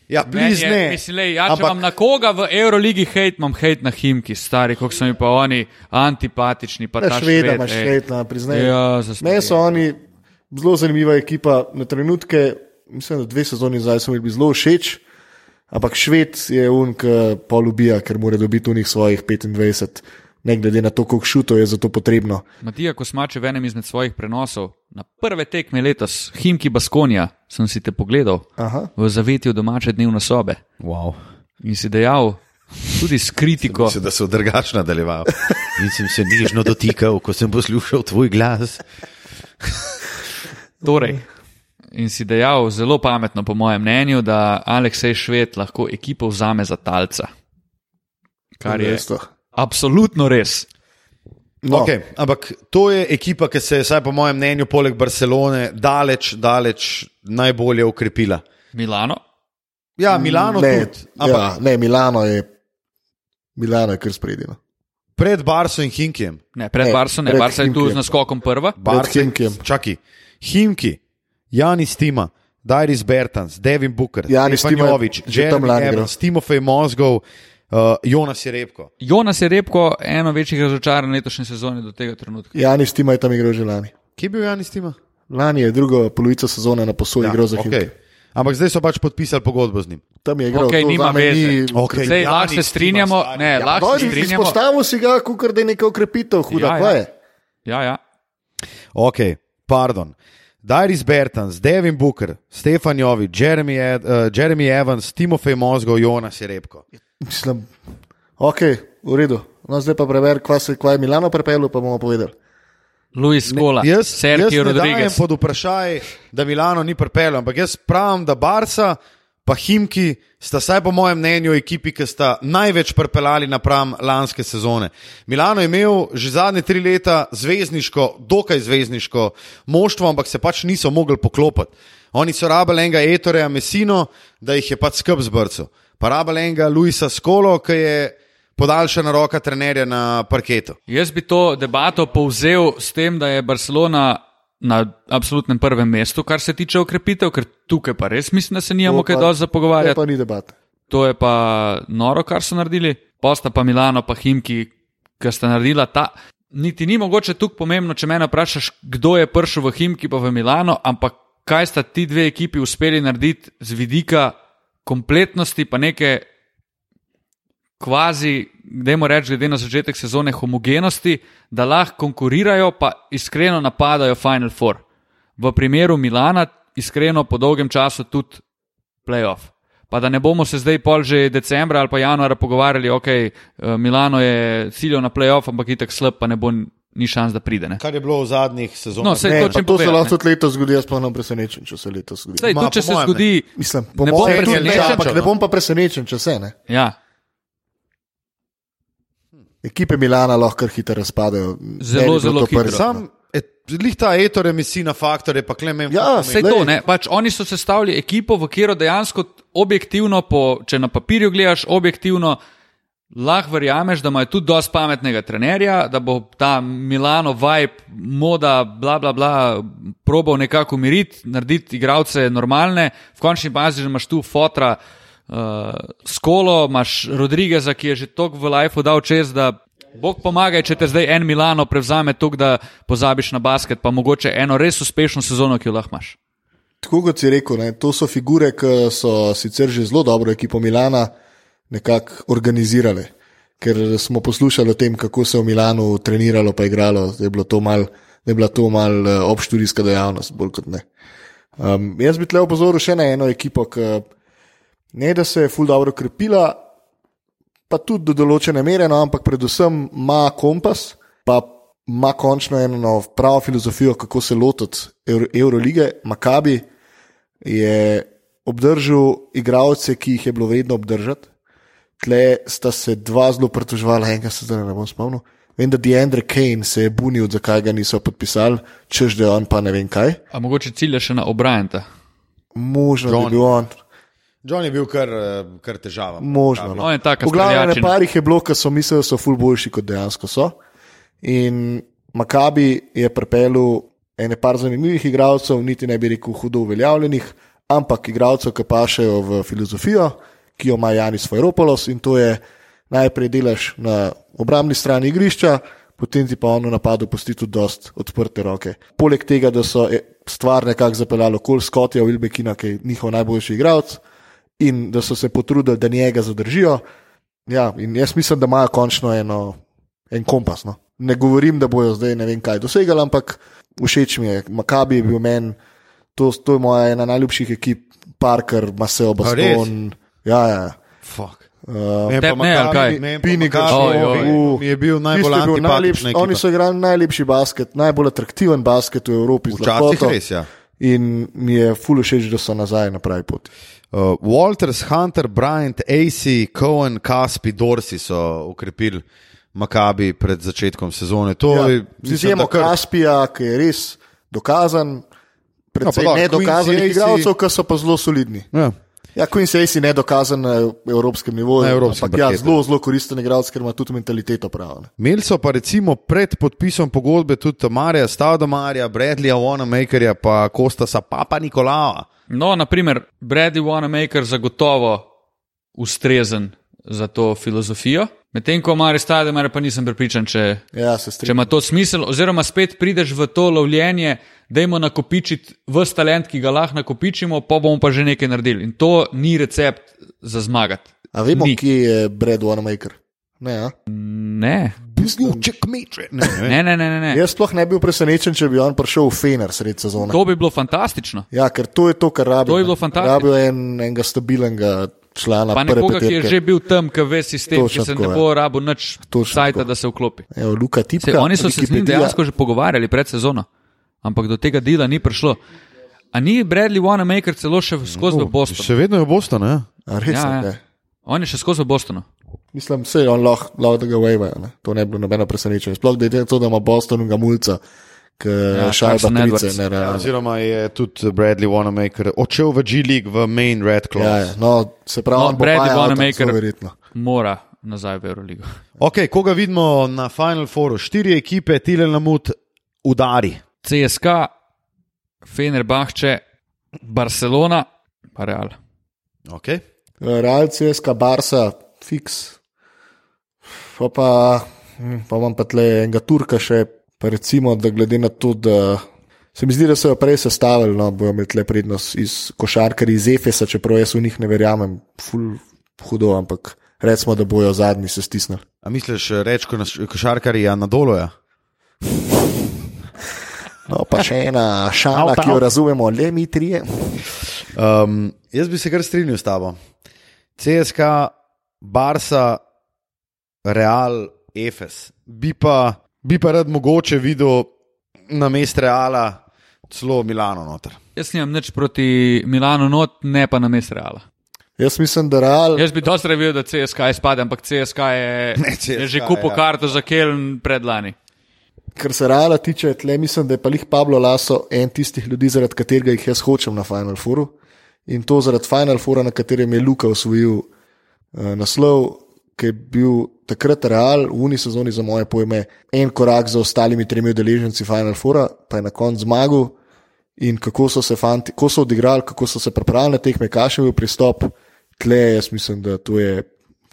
Speaker 1: Ja,
Speaker 3: Meni
Speaker 1: bliz
Speaker 3: je-
Speaker 1: ne.
Speaker 3: Mislim, lej, ja, če imam na koga v Euroligi hejt, imam hejt na Himki, stari, kako so mi pa oni antipatični. Pa ta
Speaker 2: Šveda
Speaker 3: Šved,
Speaker 2: imaš
Speaker 3: ej.
Speaker 2: hejt, na priznaj.
Speaker 3: Ja,
Speaker 2: Meni so oni zelo zanimiva ekipa. Na trenutke, mislim, da dve sezoni zdaj so mi bili zelo všeč, ampak Šved je un, ki polubija, ker mora dobiti unih svojih 25, ne glede na to, koliko šuto je za to potrebno.
Speaker 3: Matija Kosmače v enem izmed svojih prenosov na prve tekme letos, Himki Baskonja, sem si te pogledal
Speaker 2: Aha.
Speaker 3: v zavetju domače dnevne sobe
Speaker 1: Wow.
Speaker 3: in si dejal, tudi s kritiko.
Speaker 1: Mislim, da so drugače nadaljevali. In sem se nežno dotikal, ko sem poslušal tvoj glas.
Speaker 3: Torej, in si dejal zelo pametno, po mojem mnenju, da Aleksej Šved lahko ekipo vzame za talca. Kar je. Absolutno res.
Speaker 2: No,
Speaker 1: Okay, ampak to je ekipa, ki se je, vsaj po mojem mnenju, poleg Barcelone, daleč, daleč najbolje ukrepila.
Speaker 3: Milano,
Speaker 1: Ja, Milano
Speaker 2: ne,
Speaker 1: tudi. Ampak
Speaker 2: ja, ne, Milano je, Milano je kar spredino.
Speaker 1: pred Barso in Hinkijem.
Speaker 3: ne, pred
Speaker 2: Ne,
Speaker 3: Barso, ne,
Speaker 2: pred
Speaker 3: Barso je tu z naskokom prva.
Speaker 1: Barso in. Čakaj, Himki, Janis Tima, Dairis Bertans, Devin Booker,
Speaker 2: Janis Tima je
Speaker 1: Jovič,
Speaker 2: že tam
Speaker 1: Jeremy
Speaker 2: lani igral.
Speaker 1: Evans, Timofej Mozgov, uh, Jonas Jerepko.
Speaker 3: Jonas je repko eno večjih razočaranj letošnje sezone do tega trenutka.
Speaker 2: Janis Tima je tam igral že lani.
Speaker 1: Kje je bil Janis Tima?
Speaker 2: Lani je drugo polovico sezone na posoji ja, igral za
Speaker 1: okay. Ampak zdaj so pač podpisali pogodbo z njim.
Speaker 2: Tam je igral. To
Speaker 3: nima veze.
Speaker 2: ni-
Speaker 1: Okay,
Speaker 3: Zdaj,
Speaker 1: Janis
Speaker 3: lahko se strinjamo,
Speaker 1: stari.
Speaker 3: ne,
Speaker 1: Ja,
Speaker 3: lahko se strinjamo.
Speaker 2: Izpostavil si ga, kot da je neka ukrepitev huda.
Speaker 3: Ja,
Speaker 2: Ja,
Speaker 3: ja.
Speaker 2: ja.
Speaker 3: Ja, ja.
Speaker 1: Ok, pardon. Dairis Bertans, Devin Booker, Stefan Jovič, Jeremy, Ed, uh, Jeremy Evans, Timofej Mozgov, Jonas Jerepko.
Speaker 2: Mislim, ok, v redu. No, zdaj pa preveri, kva, se, kva je Milano pripeljal, pa bomo povedali.
Speaker 3: Luis Gola,
Speaker 1: Jaz, jaz
Speaker 3: Sergio
Speaker 1: ne dajem
Speaker 3: Rodriguez.
Speaker 1: pod vprašaj, da Milano ni pripeljal, ampak jaz pravim, da Barca pa Himki sta, saj po mojem mnenju, ekipi, ki sta največ prepeljali napram lanske sezone. Milano je imel že zadnje tri leta zvezdniško, dokaj zvezdniško moštvo, ampak se pač niso mogli poklopiti. Oni so rabili enega Etoreja Messino, da jih je pač skrb zbrcal. Pa rabili enega Luisa Skolo, ki je podaljšana roka trenerja na parketu.
Speaker 3: Jaz bi to debato povzel s tem, da je Barcelona na absolutnem prvem mestu, kar se tiče ukrepitev, ker tukaj pa res mislim, da se nijamo kaj dosti za
Speaker 2: To
Speaker 3: pogovarjati.
Speaker 2: pa ni debate.
Speaker 3: To je pa noro, kar so naredili. Posta pa Milano, pa Himki, ki sta naredila ta. Niti ni mogoče tukaj pomembno, če me vprašaš, kdo je prišel v Himki pa v Milano, ampak kaj sta ti dve ekipi uspeli narediti z vidika kompletnosti, pa neke kvazi, dajmo reči, glede na začetek sezone, homogenosti, da lahko konkurirajo, pa iskreno napadajo Final Four. V primeru Milana, iskreno po dolgem času tudi playoff. Pa da ne bomo se zdaj pol že decembra ali pa januara pogovarjali, ok, eh, Milano je ciljal na playoff, ampak itek slab, pa ne bo ni šans, da pride. Ne?
Speaker 1: Kar je bilo v zadnjih sezonah.
Speaker 3: No, sej
Speaker 2: Ne,
Speaker 3: to,
Speaker 2: to se
Speaker 3: povedati,
Speaker 2: lahko
Speaker 3: ne.
Speaker 2: tudi letos zgodi, jaz pa ne presenečen, če se letos zgodi.
Speaker 3: Sej,
Speaker 1: Ma,
Speaker 3: tudi če se
Speaker 1: mojem ne.
Speaker 3: zgodi,
Speaker 2: Mislim, po
Speaker 3: Ne bom
Speaker 2: mojem tudi ne,
Speaker 3: presenečen,
Speaker 2: ampak
Speaker 1: no.
Speaker 2: ne bom pa presenečen, če se ne.
Speaker 3: ja,
Speaker 2: Ekipe Milana lahko kar hitro razpadejo.
Speaker 3: Zelo, zelo hitro.
Speaker 1: Sam, et, lih ta Ettore Messina faktor je pa klemen.
Speaker 2: Ja,
Speaker 3: Vse to, ne? Pač oni so sestavili ekipo, v katero dejansko objektivno, po, če na papirju gledaš objektivno, lahko verjameš, da imajo tudi dosti pametnega trenerja, da bo ta Milano vibe, moda, bla bla bla, probal nekako umiriti, narediti igralce normalne, v končni bazi že imaš tu fotra. Uh, Skolo, imaš Rodrigeza, ki je že toliko v lifeu dal čez, da Bog pomagaj, če te zdaj en Milano prevzame toliko, da pozabiš na basket, pa mogoče eno res uspešno sezono, ki jo lahko imaš.
Speaker 2: Tako kot si rekel, ne, to so figure, ki so sicer že zelo dobro ekipo Milana nekako organizirale. Ker smo poslušali o tem, kako se je v Milanu treniralo, pa igralo, da je, to mal, da je bila to mal eh, obštudijska dejavnost, bolj kot ne. Um, jaz bi tle opozoril še na eno ekipo, ki ne da se je ful dobro krepila, pa tudi do določene mere, no, ampak predvsem ima kompas, pa ima končno eno no, pravo filozofijo, kako se lotiti Euro, Eurolige. Makabi je obdržal igralce, ki jih je bilo vredno obdržati. Tle sta se dva zelo pritoževala, enega se zdaj ne bom spomnil. Vem, da Deandre Kane se je bunil, zakaj ga niso podpisali, čež da je on pa ne vem kaj.
Speaker 3: A mogoče cilja še na Obrajenta.
Speaker 2: Možno, da
Speaker 1: John.
Speaker 2: je bil on.
Speaker 1: John je bil kar, eh, kar težava.
Speaker 2: Možno. No. V glavnem, na parih je bilo, ki so mislili, da so ful boljši, kot dejansko so. In Makabi je pripeljal ene par zanimivih igralcev, niti ne bi rekel hudo uveljavljenih, ampak igralcev, ki pašejo v filozofijo, ki jo ima Janis Fajropolos in to je najprej delaš na obrambni strani igrišča, potem ti pa on v napadu pusti tudi dost odprte roke. Poleg tega, da so eh, stvar nekako zapeljali okoli Skotja Wilbekina, ki je njihov najboljši igralec, in da so se potrudili, da njega zadržijo. Ja, in jaz mislim, da imajo končno eno, en kompas. No. Ne govorim, da bojo zdaj ne vem kaj dosegali, ampak všeč mi je. Makabi je bil meni, to, to je moja ena najljubših ekip, Parker, Maseo Baston. Ja, ja.
Speaker 1: Fuck.
Speaker 2: Uh,
Speaker 3: ne, ali
Speaker 1: Maccabi-
Speaker 3: kaj? oj.
Speaker 1: mi je bil najbolj
Speaker 2: je bil najlepši, oni so igrali najlepši basket, najbolj atraktiven basket v Evropi.
Speaker 1: Včasih res, ja.
Speaker 2: In mi je fully všeč, da so nazaj na pravi poti.
Speaker 1: Uh, Walters, Hunter, Bryant, AC, Cohen, Caspi, Dorsi so ukrepili Makabi pred začetkom sezone. To
Speaker 2: Ja,
Speaker 1: je, da kar-
Speaker 2: Kaspija, ki je res dokazan, predvsem
Speaker 1: No, pa
Speaker 2: nedokazanih igralcev, ki so pa zelo solidni.
Speaker 1: Ja.
Speaker 2: Ja, Queen Sace je nedokazan na evropskem nivoju,
Speaker 1: Na evropskem
Speaker 2: ampak ja,
Speaker 1: parketu.
Speaker 2: zelo, zelo koristen igralec, ker ima tudi mentaliteto pravo. ne.
Speaker 1: Imeli so pa recimo pred podpisom pogodbe tudi Marija, Stavdomarja, Bradleya, Wanamakerja, pa Kostasa, Papa Nikolava.
Speaker 3: No, naprimer, Bradley Wanamaker zagotovo ustrezen za to filozofijo, medtem ko Mari Stademar pa nisem prepričan, če,
Speaker 2: Ja,
Speaker 3: če ima to smisel, oziroma spet prideš v to lovljenje, dajmo nakopičiti vse talent, ki ga lahko nakopičimo, pa bomo pa že nekaj naredili. In to ni recept za zmagati.
Speaker 2: A vemo,
Speaker 3: Ni.
Speaker 2: kje je Brad Wanamaker? Ne, ja?
Speaker 3: Ne,
Speaker 1: Ne,
Speaker 3: ne, ne, ne. ne, ne.
Speaker 2: Jaz sploh ne bi bil presenečen, če bi on prišel v Fener sred sezone.
Speaker 3: To bi bilo fantastično.
Speaker 2: Ja, ker to je to, kar rabi.
Speaker 3: To je bilo fantastično.
Speaker 2: Rabijo en, enega stabilnega člana.
Speaker 3: Pa nekoga, ki je
Speaker 2: peterke.
Speaker 3: že bil tam, ki ve sistem,
Speaker 2: Točno
Speaker 3: ki se
Speaker 2: tako,
Speaker 3: ne
Speaker 2: ja.
Speaker 3: bo rabo nič sajta, da se vklopi.
Speaker 2: Evo, Luka Tipka.
Speaker 3: Se, oni so se z njim dejansko že pogovarjali pred sezono, ampak do tega dela ni prišlo. A ni Bradley Wanamaker celo še skozi v Bostonu?
Speaker 1: Še vedno je Boston, ne?
Speaker 2: A res
Speaker 3: Ja, ja. On je še skozi v Bostonu.
Speaker 2: Mislim, se on lahko, lahko da ga wavejo. ne. To ne bi bilo nobeno presenečenje. Sploh da je to, da ima Boston in ga mulca, ki
Speaker 3: Ja,
Speaker 2: šajba
Speaker 3: Carson
Speaker 2: trice.
Speaker 3: Edwards.
Speaker 2: Ne,
Speaker 1: Ja, oziroma je tudi Bradley Wanamaker odšel v G-League v Main Red Claw.
Speaker 2: ja, ja, no, se pravi,
Speaker 3: No, Bradley Wanamaker-
Speaker 2: verjetno.
Speaker 3: Mora nazaj v Euroligo.
Speaker 1: Ok, koga vidimo na Final Fouru? Štiri ekipe, Tilen Lamut, udari.
Speaker 3: CSK, Fenerbahče, Barcelona, pa Real.
Speaker 1: Okay.
Speaker 2: Real CSK, Barca, fiks. Pa, pa, hm, pa imam pa tle enega Turka še, pa recimo, da glede na to, da se mi zdi, da so jo prej sestavili, no, bojo imeli tle prednost iz košarkarji iz Efesa, čeprav jaz v njih ne verjamem, ful hudo, ampak recimo, da bojo zadnji se stisnili.
Speaker 1: A misliš, rečko košarkarja na doloja?
Speaker 2: No, pa še ena šala,
Speaker 1: Out,
Speaker 2: ki jo razumemo, le mi trije.
Speaker 1: Um, jaz bi se kar strinjal s tabo. CSK, Barca, Real, Efes. Bi pa, bi pa rad mogoče videl na mest Reala celo Milano noter.
Speaker 3: Jaz nimam nič proti Milanu, not, ne pa na mest Reala.
Speaker 2: Jaz mislim, da Real.
Speaker 3: Jaz bi dosti revil, da CSK izpade, ampak CSK je,
Speaker 1: Ne, CSKA,
Speaker 3: je že kupil
Speaker 1: ja.
Speaker 3: karto za Keln predlani.
Speaker 2: Kar se Reala tiče, tle mislim, da je pa jih Pablo Laso en tistih ljudi, zaradi katerega jih jaz hočem na Final Fouru. In to zaradi Final Foura, na katerem je Luka osvojil uh, naslov, ki je bil takrat Real v uni sezoni za moje pojme en korak za ostalimi tremi udeleženci Final Foura, pa je na koncu zmagal. In kako so se fanti, kako so odigrali, kako so se pripravili na tekme, kakšen je bil pristop, tle jaz mislim, da to je,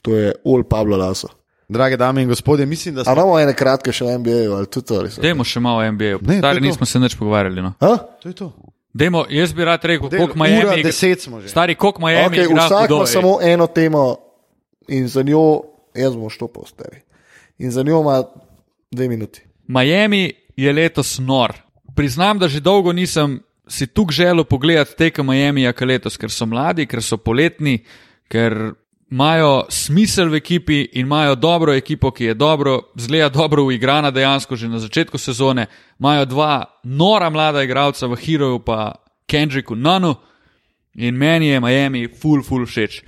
Speaker 2: to je Ol Pablo Laso.
Speaker 1: Drage dame in gospodje, mislim, da smo.
Speaker 2: imamo ene kratke še v NBA, ali tudi to?
Speaker 3: Dajmo še malo o NBA.
Speaker 1: Ne, to je
Speaker 3: Stari nismo se nič pogovarjali. No.
Speaker 2: A?
Speaker 1: To je to.
Speaker 3: Dajmo, jaz bi rad rekel, koliko
Speaker 1: Ura
Speaker 3: Miami igra.
Speaker 1: deset smo že.
Speaker 3: Stari, koliko Miami
Speaker 2: Okay,
Speaker 3: igra.
Speaker 2: vsak ima samo eno temo in za njo, jaz bom štopal stari. In za njo ima dve minuti.
Speaker 3: Miami je letos nor. Priznam, da že dolgo nisem si tu želel pogledati tekem Miamija, kot letos, ker so mladi, ker so poletni, ker imajo smisel v ekipi in imajo dobro ekipo, ki je dobro, zgleda dobro uigrana dejansko že na začetku sezone. Imajo dva nora mlada igralca v Heroju, pa Kendricku Nunu in meni je Miami full, full všeč.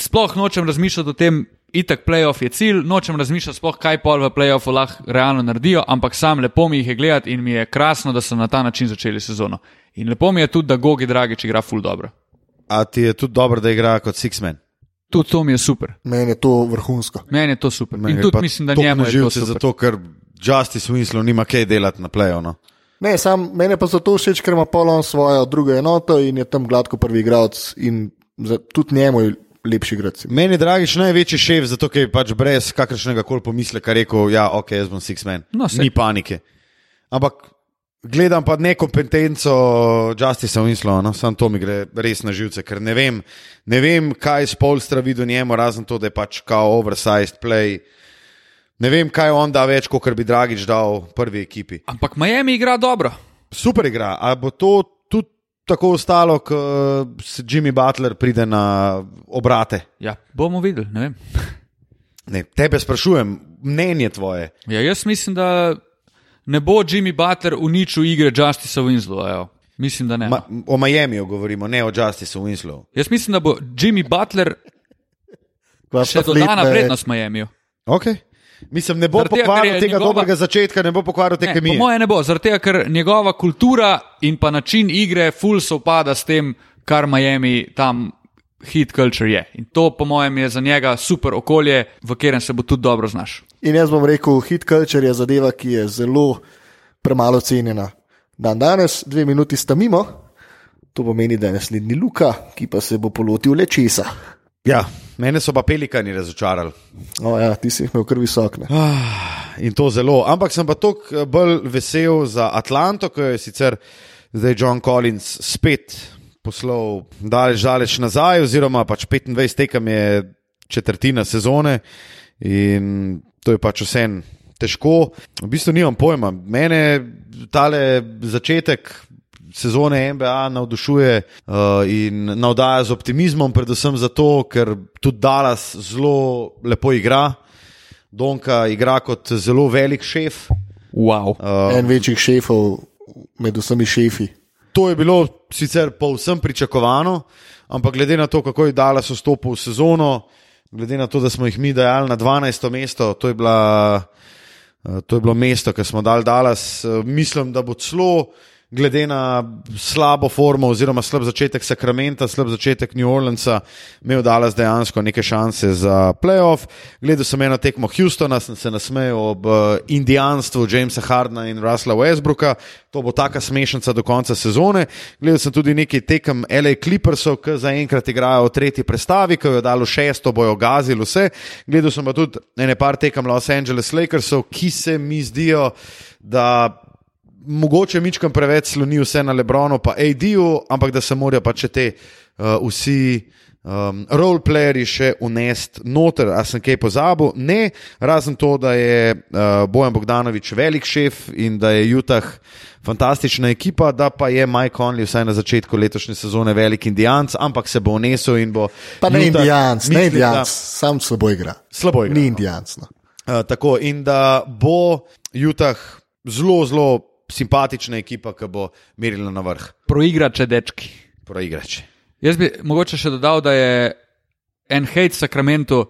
Speaker 3: Sploh nočem razmišljati o tem, itak playoff je cilj, nočem razmišljati sploh, kaj pol v playoffu lahko realno naredijo, ampak sam lepo mi jih je gledati in mi je krasno, da so na ta način začeli sezono. In lepo mi je tudi, da Gogi Dragič igra full dobro.
Speaker 1: A ti je tudi dobro, da igra kot Sixman?
Speaker 3: Tudi to mi je super.
Speaker 2: Meni je to vrhunsko.
Speaker 3: Meni je to super.
Speaker 1: Meni
Speaker 3: in tudi mislim, da njemu je to super.
Speaker 1: zato ker Justice Winslow nima kaj delati na playu. No.
Speaker 2: Ne, sam meni pa zato všeč, ker ima polon svojo drugo enoto in je tam gladko prvi igralec in za, tudi njemu je lepši igralec.
Speaker 1: Meni je dragič največji šef, zato ker je pač brez kakršnega koli pomisleka rekel, ja, ok, jaz bom Sixman.
Speaker 3: No, saj.
Speaker 1: Ni panike. Ampak gledam pa nekompetenco Justicea Winslowa, no, samo to mi gre res na živce, ker ne vem, ne vem kaj spolstra vidi v njemu, razen to, da je pač kao oversized play. Ne vem, kaj on da več, kot bi Dragič dal prvi ekipi.
Speaker 3: Ampak Miami igra dobro.
Speaker 1: Super igra, a bo to tako ostalo, ko se Jimmy Butler pride na obrate?
Speaker 3: Ja, bomo videli. Ne vem.
Speaker 1: Ne, tebe sprašujem, mnenje tvoje.
Speaker 3: Ja, jaz mislim, da ne bo Jimmy Butler uničil igre Justicea Winslowa. evo. Mislim, da ne.
Speaker 1: Ma, o Miamiju govorimo, ne o Justiceu Winslowu.
Speaker 3: Jaz mislim, da bo Jimmy Butler še dodana
Speaker 2: ne,
Speaker 3: prednost Miamiju.
Speaker 1: Okay. Mislim, ne bo
Speaker 3: Zaradi tega, ker
Speaker 1: pokvaril tega
Speaker 3: njegova-
Speaker 1: dobrega začetka, ne bo pokvaril te kemije.
Speaker 3: moje ne bo, zaradi tega, ker njegova kultura in pa način igre ful sovpada s tem, kar Miami tam hit culture je. In to, po mojem, je za njega super okolje, v katerem se bo tudi dobro znašel.
Speaker 2: In jaz bom rekel, hit culture je zadeva, ki je zelo premalo cenjena. Dan danes, dve minuti sta mimo, to pomeni, da je naslednji Luka, ki pa se bo polotil le česa.
Speaker 1: Ja, mene so pa pelikani razočarali.
Speaker 2: O, ja, ti si jih imel kar visok. Ne?
Speaker 1: In to zelo. Ampak sem pa toliko bolj vesel za Atlanto, ko je sicer zdaj John Collins spet poslal daleč, daleč nazaj, oziroma pač 25 tekem je četrtina sezone in to je pač vse težko. V bistvu nimam pojma. Mene tale začetek. Sezone NBA navdušuje uh, in navdaja z optimizmom, predvsem zato, ker tudi Dallas zelo lepo igra. Donka igra kot zelo velik šef.
Speaker 3: Wow.
Speaker 1: Uh,
Speaker 2: En večjih šefov med vsemi šefi.
Speaker 1: To je bilo sicer povsem pričakovano, ampak glede na to, kako je Dallas vstopil v sezono, glede na to, da smo jih mi dajali na 12. mesto, to je, bila, eh, to je bilo mesto, ki smo dali Dallas, mislim, da bo celo glede na slabo formo, oziroma slab začetek Sakramenta, slab začetek New Orleansa, imel Dallas dejansko neke šanse za playoff. Gledal sem eno tekmo Houstona, sem se nasmejal ob uh, indijanstvu Jamesa Hardna in Russella Westbrooka. To bo taka smešnica do konca sezone. Gledal sem tudi nekaj tekem LA Clippersov, ki zaenkrat igrajo v tretji predstavi, ki jo dalo šesto, bojo gazili vse. Gledal sem pa tudi ene par tekem Los Angeles Lakersov, ki se mi zdijo, da mogoče mičkam preveč sloni vse na Lebronu, pa AD-ju, ampak da se morajo pa če te uh, vsi. Um, Roleplayerji še unest noter, a sem kaj pozabil? Ne, razen to, da je uh, Bojan Bogdanovič velik šef in da je Jutah fantastična ekipa, da pa je Mike Conley vsaj na začetku letošnje sezone velik indijanc, ampak se bo unesel in bo.
Speaker 2: Pa ne
Speaker 1: Utah-
Speaker 2: indijanc, ne
Speaker 1: mislim,
Speaker 2: indijanc,
Speaker 1: da-
Speaker 2: sam slabo igra.
Speaker 1: Slabo igra.
Speaker 2: Ni
Speaker 1: no.
Speaker 2: indijanc. No.
Speaker 1: Uh, tako in da bo Jutah zelo, zelo simpatična ekipa, ki bo merila na vrh,
Speaker 3: Proigrače, dečki.
Speaker 1: proigrače.
Speaker 3: Jaz bi mogoče še dodal, da je en hate Sakramentu,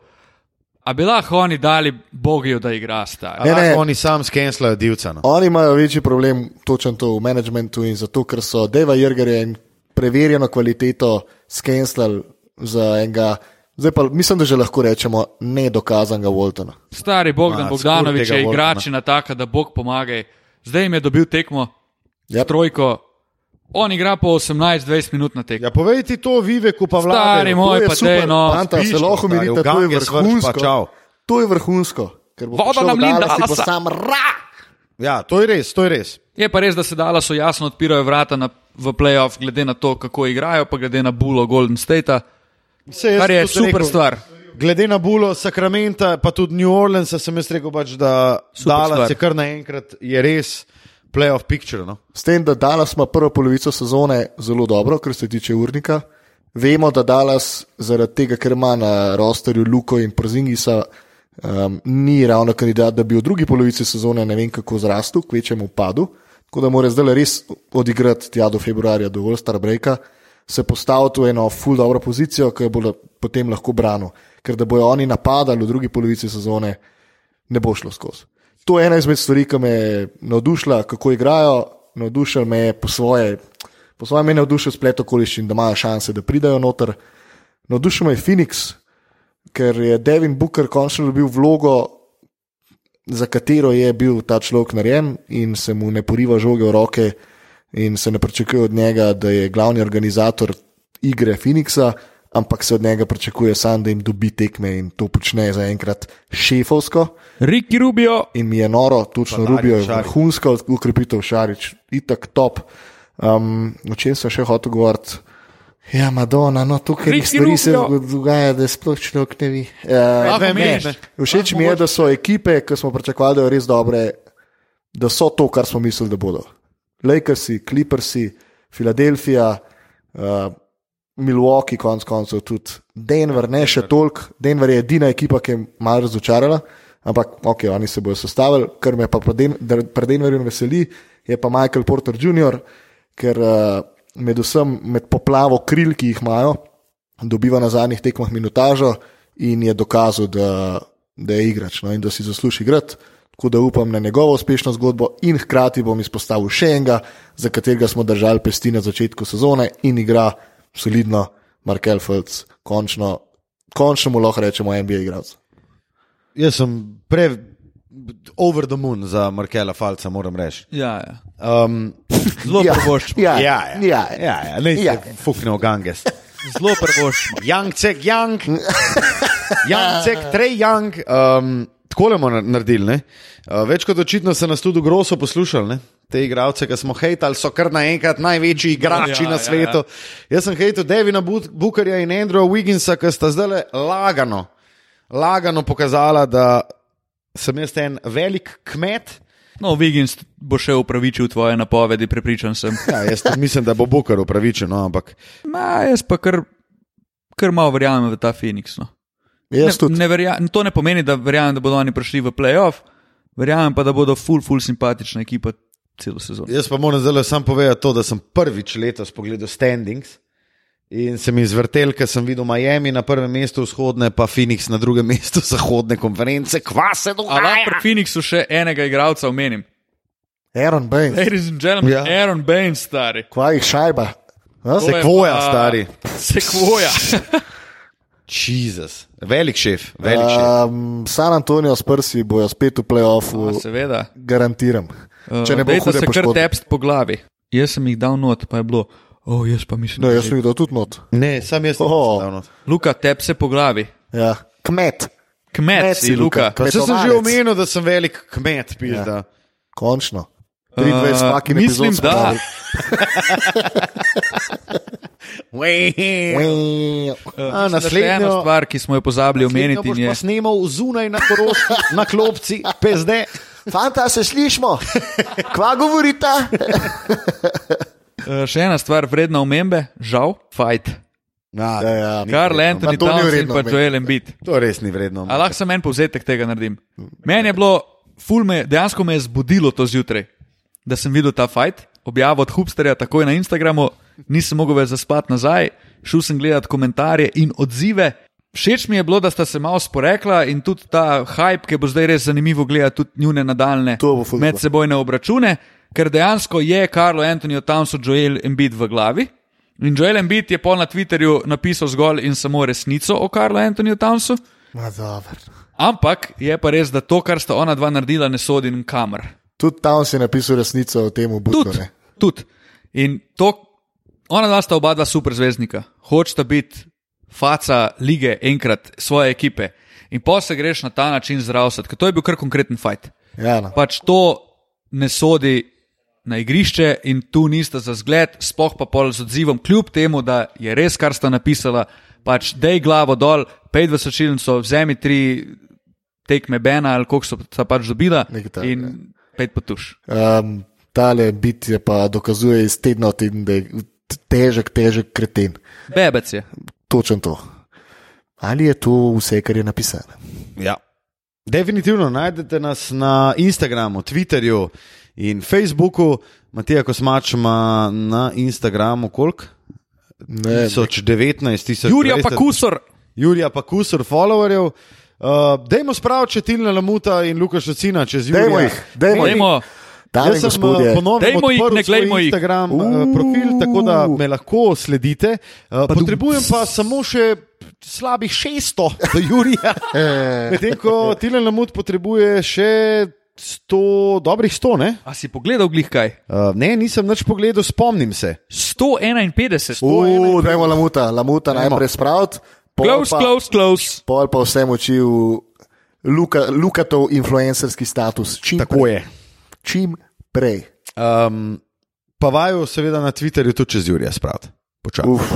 Speaker 3: a bi lahko oni dali Bogiju, da igra sta.
Speaker 2: Ne, ne.
Speaker 1: Oni sam skenslajo divca. No.
Speaker 2: Oni imajo večji problem točno to v managementu in zato, ker so Deva Jrgerja in preverjeno kvaliteto skenslali za enega, zdaj pa mislim, da že lahko rečemo, nedokazanega Waltona.
Speaker 3: Stari Bogdan
Speaker 1: Ma,
Speaker 3: Bogdanovič je
Speaker 1: tega
Speaker 3: igračina taka, da Bog pomaga. Zdaj jim je dobil tekmo,
Speaker 2: Yep.
Speaker 3: trojko. On igra po 18-20 minut na tekmo.
Speaker 1: Ja, povej ti to, Viveku, pa vlada.
Speaker 3: Stari moj, pa dej, no.
Speaker 2: Fanta, se lahko
Speaker 1: v
Speaker 2: to je
Speaker 1: pa
Speaker 2: vrhunsko.
Speaker 1: čau.
Speaker 2: To je vrhunsko.
Speaker 3: Voda
Speaker 2: prišel
Speaker 3: na mlin
Speaker 2: Dallas in bo
Speaker 3: Dallasa.
Speaker 2: Sam ra!
Speaker 1: Ja, to je res, to je res.
Speaker 3: Je pa res, da se dala so jasno odpirajo vrata na, v playoff, glede na to, kako igrajo, pa glede na bulo Golden State, kar je super
Speaker 1: rekel,
Speaker 3: stvar.
Speaker 1: Glede na Bulo, Sakramenta, pa tudi New Orleans, sem jaz rekel, pač, da Dallas je kar naenkrat je res playoff picture. No?
Speaker 2: S tem, da Dallas ima prvo polovico sezone zelo dobro, kar se tiče urnika. Vemo, da Dallas zaradi tega, ker ima na rosterju Luko in Przingisa, um, ni ravno kandidat, da bi v drugi polovici sezone ne vem kako zrastel, kvečemu padu. Tako da mora zdaj res odigrati tja do februarja, do All-Star Breaka, se postaviti v eno full dobro pozicijo, ki jo bo potem lahko branil. Ker da bojo oni napadali v drugi polovici sezone, ne bo šlo skozi. To je ena izmed stvari, ki me je navdušila, kako igrajo, navdušil me je po svoje. Po svojem me je navdušil splet okoliščin, da imajo šanse, da pridajo noter. Navdušil me je Phoenix, ker je Devin Booker končno dobil vlogo, za katero je bil ta človek narejen in se mu ne poriva žoge v roke in se ne pričakuje od njega, da je glavni organizator igre Phoenixa, ampak se od njega pričakuje sam, da jim dobi tekme in to počne zaenkrat šefovsko.
Speaker 3: Riki Rubio,
Speaker 2: In mi je noro, točno Rubijo je vrhunska ukrepitev Šarič, itak top. Um, o čem sem še hotel govoriti? Ja, Madonna, no tukaj
Speaker 3: Ricky
Speaker 2: stvari se
Speaker 3: Rubio.
Speaker 2: dogaja, da sploh človek ne vi. Uh,
Speaker 3: meniš.
Speaker 1: ne.
Speaker 2: Všeč mi je, da so ekipe, ki smo pričakovali, da so res dobre, da so to, kar smo mislili, da bodo. Lakersi, Clippersi, Filadelfija, uh, Milwaukee, konc koncev tudi Denver, ne še toliko. Denver je edina ekipa, ki je malo razočarala, ampak ok, oni se bodo sestavili, kar me pa pri Den- Denverju veseli, je pa Michael Porter Jr., ker uh, med vsem, med poplavo kril, ki jih imajo, dobiva na zadnjih tekmah minutažo in je dokazal, da, da je igrač no, in da si zasluži igrati. Tako da upam na njegovo uspešno zgodbo in hkrati bom izpostavil še enega, za katerega smo držali pesti na začetku sezone in igra solidno, Markel Fultz, končno, končno mu lahko rečemo NBA igralec.
Speaker 1: Jaz sem pre over the moon za Markela Falca, moram reči.
Speaker 3: ja, ja.
Speaker 1: Um,
Speaker 3: zelo
Speaker 2: Ja,
Speaker 3: prvoščimo.
Speaker 2: ja,
Speaker 1: ja, ja,
Speaker 2: ja,
Speaker 1: ja, ja, ne,
Speaker 2: ja.
Speaker 1: fukne v ganges.
Speaker 3: Zelo prvoščimo.
Speaker 1: Young, cek, young, young, cek, trej, young. Um, Tako bomo naredili. ne. Uh, več kot očitno se nas tudi groso poslušali. Ne? Te igralce, ki smo hejtali, so kar naenkrat največji igrači
Speaker 3: Ja,
Speaker 1: na
Speaker 3: ja,
Speaker 1: svetu. Jaz sem hejtal Devina Bookerja in Andrewa Wigginsa, ki sta zdaj lagano, lagano pokazala, da sem jaz en velik kmet.
Speaker 3: No, Vigins bo še upravičil tvoje napovedi, prepričan sem.
Speaker 1: Ja, jaz mislim, da bo Booker upravičen, no, ampak
Speaker 3: Ma, jaz pa kar, kar malo verjamem v ta Phoenix. No.
Speaker 2: Jaz tudi.
Speaker 3: ne verja, to ne pomeni, da verjamem, da bodo oni prišli v playoff, verjamem pa, da bodo full, full simpatična ekipa. celo sezono.
Speaker 1: Jaz pa moram zelo sam povedati to, da sem prvič letos pogledal standings. In se mi zvrtel, ker sem videl Miami na prvem mestu vzhodne, pa Phoenix na drugem mestu zahodne konference. Kva se dogaja?
Speaker 3: pri Phoenixu še enega igralca omenim?
Speaker 2: Aaron Baines,
Speaker 3: Ladies and gentlemen,
Speaker 1: Ja.
Speaker 3: Aaron Baines, stari.
Speaker 2: kva jih šajba. A?
Speaker 3: To je
Speaker 1: Sekvoja,
Speaker 3: pa-
Speaker 1: stari.
Speaker 3: Sekvoja.
Speaker 1: Jezus, velik šef, velik šef.
Speaker 2: Um, San Antonijo s prsi bojo spet v playoffu,
Speaker 3: Seveda.
Speaker 2: garantiram. Če ne bo hude
Speaker 3: se kar
Speaker 2: poškodbe.
Speaker 3: tepst po glavi. Jaz sem jih dal not, pa je bilo, oh, jaz pa mislim,
Speaker 2: No,
Speaker 3: da
Speaker 2: jaz sem jih dal tudi not.
Speaker 1: Ne, sam jaz
Speaker 2: Oh.
Speaker 1: nisem.
Speaker 3: Luka, tep se po glavi.
Speaker 2: Ja. Kmet,
Speaker 3: Kmet
Speaker 2: Kmet
Speaker 3: si,
Speaker 2: Luka.
Speaker 3: Luka.
Speaker 1: Vse sem že omenil, da sem velik kmet, pizda. Ja.
Speaker 2: končno.
Speaker 3: Uh,
Speaker 2: 23 fucking
Speaker 3: mislim,
Speaker 2: epizod smo
Speaker 3: da.
Speaker 1: A,
Speaker 3: Naslednja stvar, ki smo jo pozabili omeniti, je,
Speaker 1: pa snemal zunaj na koroški, na klopci, pezde.
Speaker 2: Fanta, se slišmo? Kva govorita?
Speaker 3: uh, še ena stvar vredna omembe, žal, fight.
Speaker 1: Ja,
Speaker 2: Ja, ja.
Speaker 3: Karl Anthony
Speaker 2: Ma to ni
Speaker 3: Towns in
Speaker 2: vredno
Speaker 3: pa. Joel Embiid.
Speaker 1: To res ni vredno.
Speaker 3: A lahko samo en povzetek tega naredim. Meni je bilo, ful me, dejansko me je zbudilo to zjutraj, da sem videl ta fight, objavo od Hubsterja takoj na Instagramu, nisem mogel več zaspati nazaj, šel sem gledat komentarje in odzive. Všeč mi je bilo, da sta se malo sporekla in tudi ta hype, ki bo zdaj res zanimivo gledati tudi njune nadaljne medsebojne obračune, ker dejansko je Karlo Antonijo Townsu Joel Embiid v glavi. In Joel Embiid je pol na Twitterju napisal zgolj in samo resnico o Karlu Antoniju Townsu. Ampak je pa res, da to, kar sta ona dva naredila, ne sodi in kamer.
Speaker 2: Tudi tam si napisal resnico o tem,
Speaker 3: Tudi.
Speaker 2: Butno.
Speaker 3: Tud. In to, ona dva sta oba dva super zvezdnika, hočeta biti faca lige enkrat svoje ekipe. In pa se greš na ta način zdravstvati, ker to je bil kar konkreten fajt.
Speaker 2: Ja, no.
Speaker 3: Pač to ne sodi na igrišče in tu nista za zgled, spoh pa pol z odzivom, kljub temu, da je res, kar sta napisala, pač dej glavo dol, pej v sočilnico, vzemi tri tekme Bena ali koliko so ta pač dobila
Speaker 2: Nekaj
Speaker 3: in pet potuš.
Speaker 2: Um, tale bit je pa dokazuje iz tedna v teden, da je težek, težek kreten.
Speaker 3: Bebec je.
Speaker 2: Točen to. Ali je to vse, kar je napisano?
Speaker 1: Ja. Definitivno najdete nas na Instagramu, Twitterju in Facebooku. Matija Kosmač ima na Instagramu koliko?
Speaker 2: Ne,
Speaker 1: 1019 tisoč.
Speaker 3: Jurija pa kusor.
Speaker 1: Jurija pa kusur followerjev. Uh, dajmo spraviti Četilna Lamuta in Luka Šocina čez Jurija.
Speaker 2: Dajmo jih, dajmo jih.
Speaker 3: Dajmo,
Speaker 2: Dame
Speaker 1: Jaz sem
Speaker 2: gospodje,
Speaker 1: uh, ponovno
Speaker 3: Dajmo jih,
Speaker 1: odprl
Speaker 3: ne
Speaker 1: svoj
Speaker 3: jih.
Speaker 1: Instagram uh, profil, tako da me lahko sledite. Uh,
Speaker 3: Pa
Speaker 1: potrebujem pa samo še slabih 600 do Jurija.
Speaker 2: Eh,
Speaker 1: Medtem ko Tilen Lamut potrebuje še 100, dobrih 100, ne?
Speaker 3: a si pogledal glih kaj?
Speaker 1: Uh, ne, nisem nič pogledal, spomnim se.
Speaker 3: 151.
Speaker 2: uh, dajmo lamuta, lamuta najprej spraviti.
Speaker 3: Close,
Speaker 2: pa-
Speaker 3: close, close.
Speaker 2: Pol pa vse moči v Luka, Lukatov influencerski status. Čim
Speaker 1: Tako
Speaker 2: prej.
Speaker 1: je.
Speaker 2: Čim prej.
Speaker 1: Um, pa vaju, seveda, na Twitterju tudi čez Jurija spraviti. Počasi.
Speaker 2: Uf.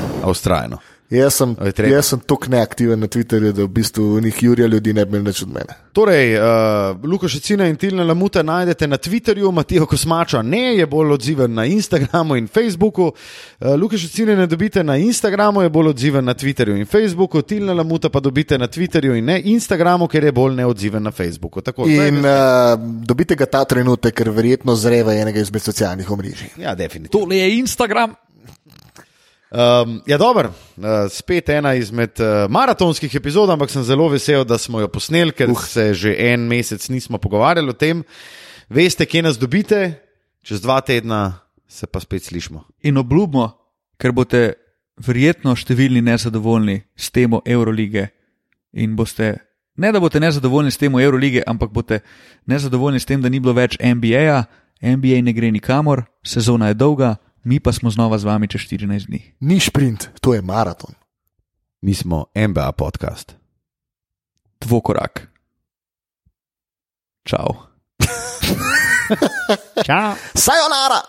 Speaker 2: Jaz sem, jaz sem tako neaktiven na Twitterju, da v bistvu njih Jurija ljudi ne bi imeli nič od mene.
Speaker 1: Torej, uh, Luka Šecina in Tilna Lamuta najdete na Twitterju, Matijo Kosmača ne je bolj odziven na Instagramu in Facebooku. Uh, Luka Šecina ne dobite na Instagramu, je bolj odziven na Twitterju in Facebooku, Tilna Lamuta pa dobite na Twitterju in ne Instagramu, ker je bolj neodziven na Facebooku. Tako,
Speaker 2: In uh, dobite ga ta trenutek, ker verjetno zreva enega izmed socialnih omrežij.
Speaker 1: ja, definitivno.
Speaker 3: Tole je Instagram.
Speaker 1: Um, ja, dobro, uh, spet ena izmed uh, maratonskih epizod, ampak sem zelo vesel, da smo jo posneli, ker uh. se že en mesec nismo pogovarjali o tem. Veste, kje nas dobite, čez dva tedna se pa spet slišmo.
Speaker 3: In obljubimo, ker boste verjetno številni nezadovoljni s temo Eurolige. In boste, ne da boste nezadovoljni s temo Eurolige, ampak boste nezadovoljni s tem, da ni bilo več NBA, NBA ne gre nikamor, sezona je dolga, mi pa smo znova z vami čez 14 dni.
Speaker 2: Ni sprint, to je maraton.
Speaker 1: Mi smo MBA podcast.
Speaker 3: Dvokorak. Čau.
Speaker 1: Čau.
Speaker 2: Sayonara!